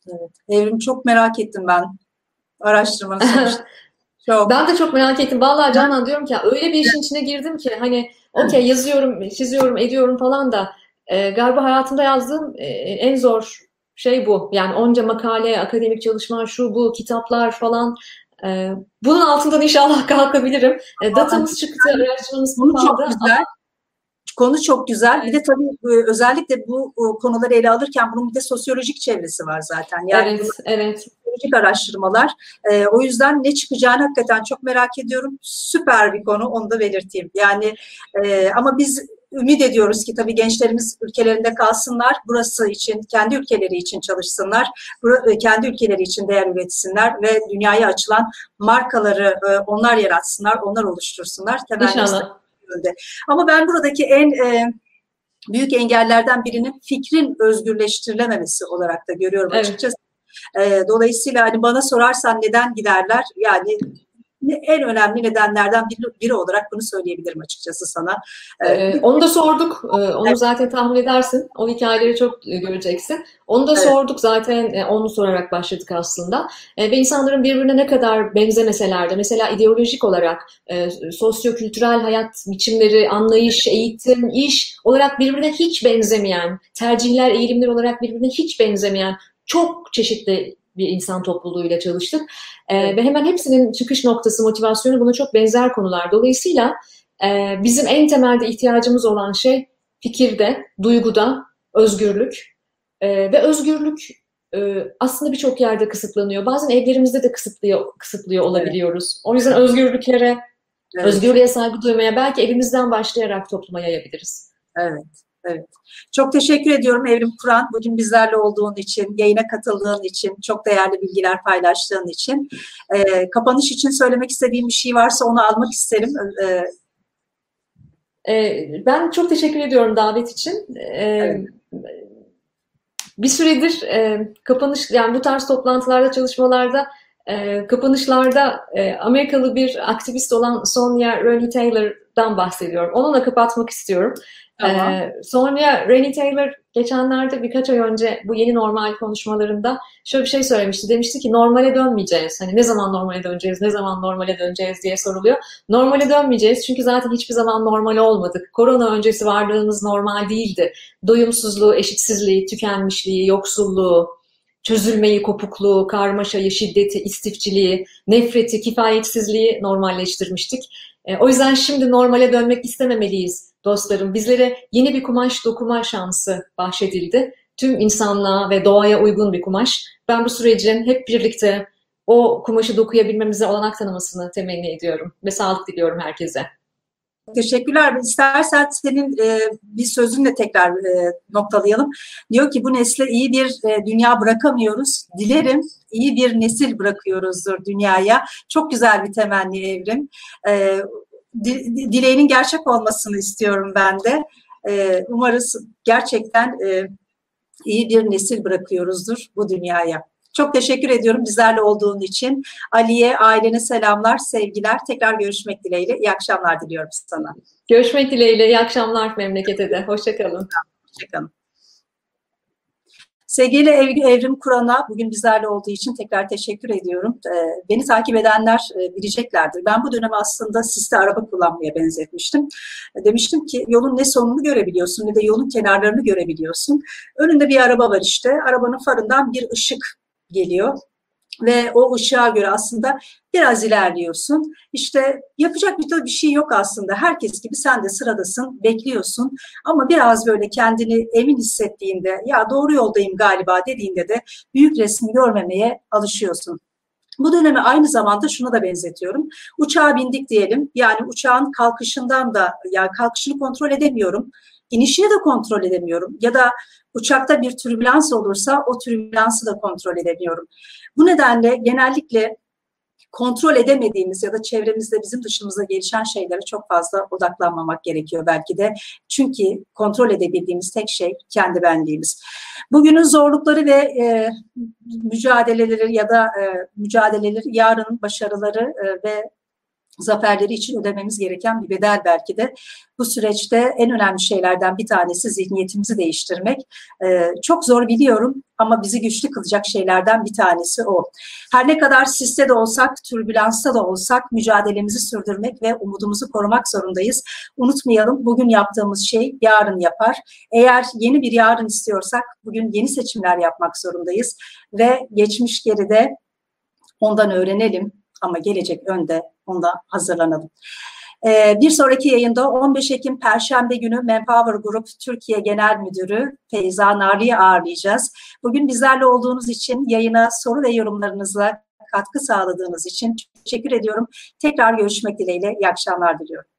Evet. Evrim çok merak ettim ben araştırmanı Çok. Ben de çok merak ettim. Vallahi Canan diyorum ki öyle bir işin içine girdim ki hani okey yazıyorum, çiziyorum, ediyorum falan da e, galiba hayatımda yazdığım e, en zor şey bu. Yani onca makale, akademik çalışma, şu bu, kitaplar falan. E, bunun altından inşallah kalkabilirim. E, datamız çıktı, araştırmamız kaldı. Çok güzel. Konu çok güzel. Bir de tabii e, özellikle bu konuları ele alırken bunun bir de sosyolojik çevresi var zaten. Yani evet, evet. Sosyolojik araştırmalar. E, o yüzden ne çıkacağını hakikaten çok merak ediyorum. Süper bir konu, onu da belirteyim. Yani e, ama biz ümit ediyoruz ki tabii gençlerimiz ülkelerinde kalsınlar. Burası için, kendi ülkeleri için çalışsınlar. E, kendi ülkeleri için değer üretsinler ve dünyaya açılan markaları e, onlar yaratsınlar, onlar oluştursunlar. İnşallah. Ama ben buradaki en e, büyük engellerden birinin fikrin özgürleştirilememesi olarak da görüyorum evet. açıkçası. dolayısıyla hani bana sorarsan neden giderler? Yani en önemli nedenlerden biri, olarak bunu söyleyebilirim açıkçası sana. Ee, onu da sorduk. Ee, onu evet. zaten tahmin edersin. O hikayeleri çok e, göreceksin. Onu da evet. sorduk zaten. E, onu sorarak başladık aslında. E, ve insanların birbirine ne kadar benzemeseler de mesela ideolojik olarak e, sosyo-kültürel hayat biçimleri, anlayış, eğitim, iş olarak birbirine hiç benzemeyen, tercihler, eğilimler olarak birbirine hiç benzemeyen çok çeşitli bir insan topluluğuyla çalıştık. E, ve hemen hepsinin çıkış noktası, motivasyonu buna çok benzer konular. Dolayısıyla e, bizim en temelde ihtiyacımız olan şey fikirde, duyguda, özgürlük. E, ve özgürlük e, aslında birçok yerde kısıtlanıyor. Bazen evlerimizde de kısıtlıyor, kısıtlıyor olabiliyoruz. Evet. O yüzden özgürlüklere, evet. özgürlüğe saygı duymaya belki evimizden başlayarak topluma yayabiliriz. Evet. Evet. Çok teşekkür ediyorum Evrim Kur'an. Bugün bizlerle olduğun için, yayına katıldığın için, çok değerli bilgiler paylaştığın için. E, kapanış için söylemek istediğim bir şey varsa onu almak isterim. E, ben çok teşekkür ediyorum davet için. Evet. Bir süredir e, kapanış, yani bu tarz toplantılarda, çalışmalarda e, kapanışlarda e, Amerikalı bir aktivist olan Sonia Ronnie Taylor'dan bahsediyorum. Onunla kapatmak istiyorum. Tamam. Ee, Sonia Rennie Taylor geçenlerde birkaç ay önce bu yeni normal konuşmalarında şöyle bir şey söylemişti. Demişti ki normale dönmeyeceğiz. Hani ne zaman normale döneceğiz, ne zaman normale döneceğiz diye soruluyor. Normale dönmeyeceğiz çünkü zaten hiçbir zaman normal olmadık. Korona öncesi varlığımız normal değildi. Doyumsuzluğu, eşitsizliği, tükenmişliği, yoksulluğu, çözülmeyi, kopukluğu, karmaşayı, şiddeti, istifçiliği, nefreti, kifayetsizliği normalleştirmiştik. E, o yüzden şimdi normale dönmek istememeliyiz dostlarım. Bizlere yeni bir kumaş dokuma şansı bahşedildi. Tüm insanlığa ve doğaya uygun bir kumaş. Ben bu sürecin hep birlikte o kumaşı dokuyabilmemize olanak tanımasını temenni ediyorum ve sağlık diliyorum herkese. Teşekkürler. İstersen senin e, bir sözünle tekrar e, noktalayalım. Diyor ki bu nesle iyi bir e, dünya bırakamıyoruz. Dilerim iyi bir nesil bırakıyoruzdur dünyaya. Çok güzel bir temenni Evrim. E, dileğinin gerçek olmasını istiyorum ben de. E, umarız gerçekten e, iyi bir nesil bırakıyoruzdur bu dünyaya. Çok teşekkür ediyorum bizlerle olduğun için. Ali'ye, ailene selamlar, sevgiler. Tekrar görüşmek dileğiyle. İyi akşamlar diliyorum sana. Görüşmek dileğiyle. İyi akşamlar memlekete de. Hoşçakalın. Hoşçakalın. Sevgili Evrim Kur'an'a bugün bizlerle olduğu için tekrar teşekkür ediyorum. Ee, beni takip edenler e, bileceklerdir. Ben bu dönemi aslında siste araba kullanmaya benzetmiştim. Demiştim ki yolun ne sonunu görebiliyorsun ne de yolun kenarlarını görebiliyorsun. Önünde bir araba var işte. Arabanın farından bir ışık geliyor ve o ışığa göre aslında biraz ilerliyorsun. İşte yapacak bir, bir şey yok aslında. Herkes gibi sen de sıradasın, bekliyorsun. Ama biraz böyle kendini emin hissettiğinde, ya doğru yoldayım galiba dediğinde de büyük resmi görmemeye alışıyorsun. Bu dönemi aynı zamanda şuna da benzetiyorum. Uçağa bindik diyelim. Yani uçağın kalkışından da, yani kalkışını kontrol edemiyorum. İnişini de kontrol edemiyorum. Ya da uçakta bir türbülans olursa o türbülansı da kontrol edemiyorum. Bu nedenle genellikle kontrol edemediğimiz ya da çevremizde bizim dışımızda gelişen şeylere çok fazla odaklanmamak gerekiyor belki de. Çünkü kontrol edebildiğimiz tek şey kendi benliğimiz. Bugünün zorlukları ve e, mücadeleleri ya da e, mücadeleleri, yarın başarıları e, ve zaferleri için ödememiz gereken bir bedel belki de. Bu süreçte en önemli şeylerden bir tanesi zihniyetimizi değiştirmek. Ee, çok zor biliyorum ama bizi güçlü kılacak şeylerden bir tanesi o. Her ne kadar siste de olsak, türbülansta da olsak mücadelemizi sürdürmek ve umudumuzu korumak zorundayız. Unutmayalım bugün yaptığımız şey yarın yapar. Eğer yeni bir yarın istiyorsak bugün yeni seçimler yapmak zorundayız ve geçmiş geride ondan öğrenelim ama gelecek önde onda hazırlanalım. Ee, bir sonraki yayında 15 Ekim Perşembe günü Manpower Group Türkiye Genel Müdürü Feyza Nari'yi ağırlayacağız. Bugün bizlerle olduğunuz için yayına soru ve yorumlarınızla katkı sağladığınız için teşekkür ediyorum. Tekrar görüşmek dileğiyle iyi akşamlar diliyorum.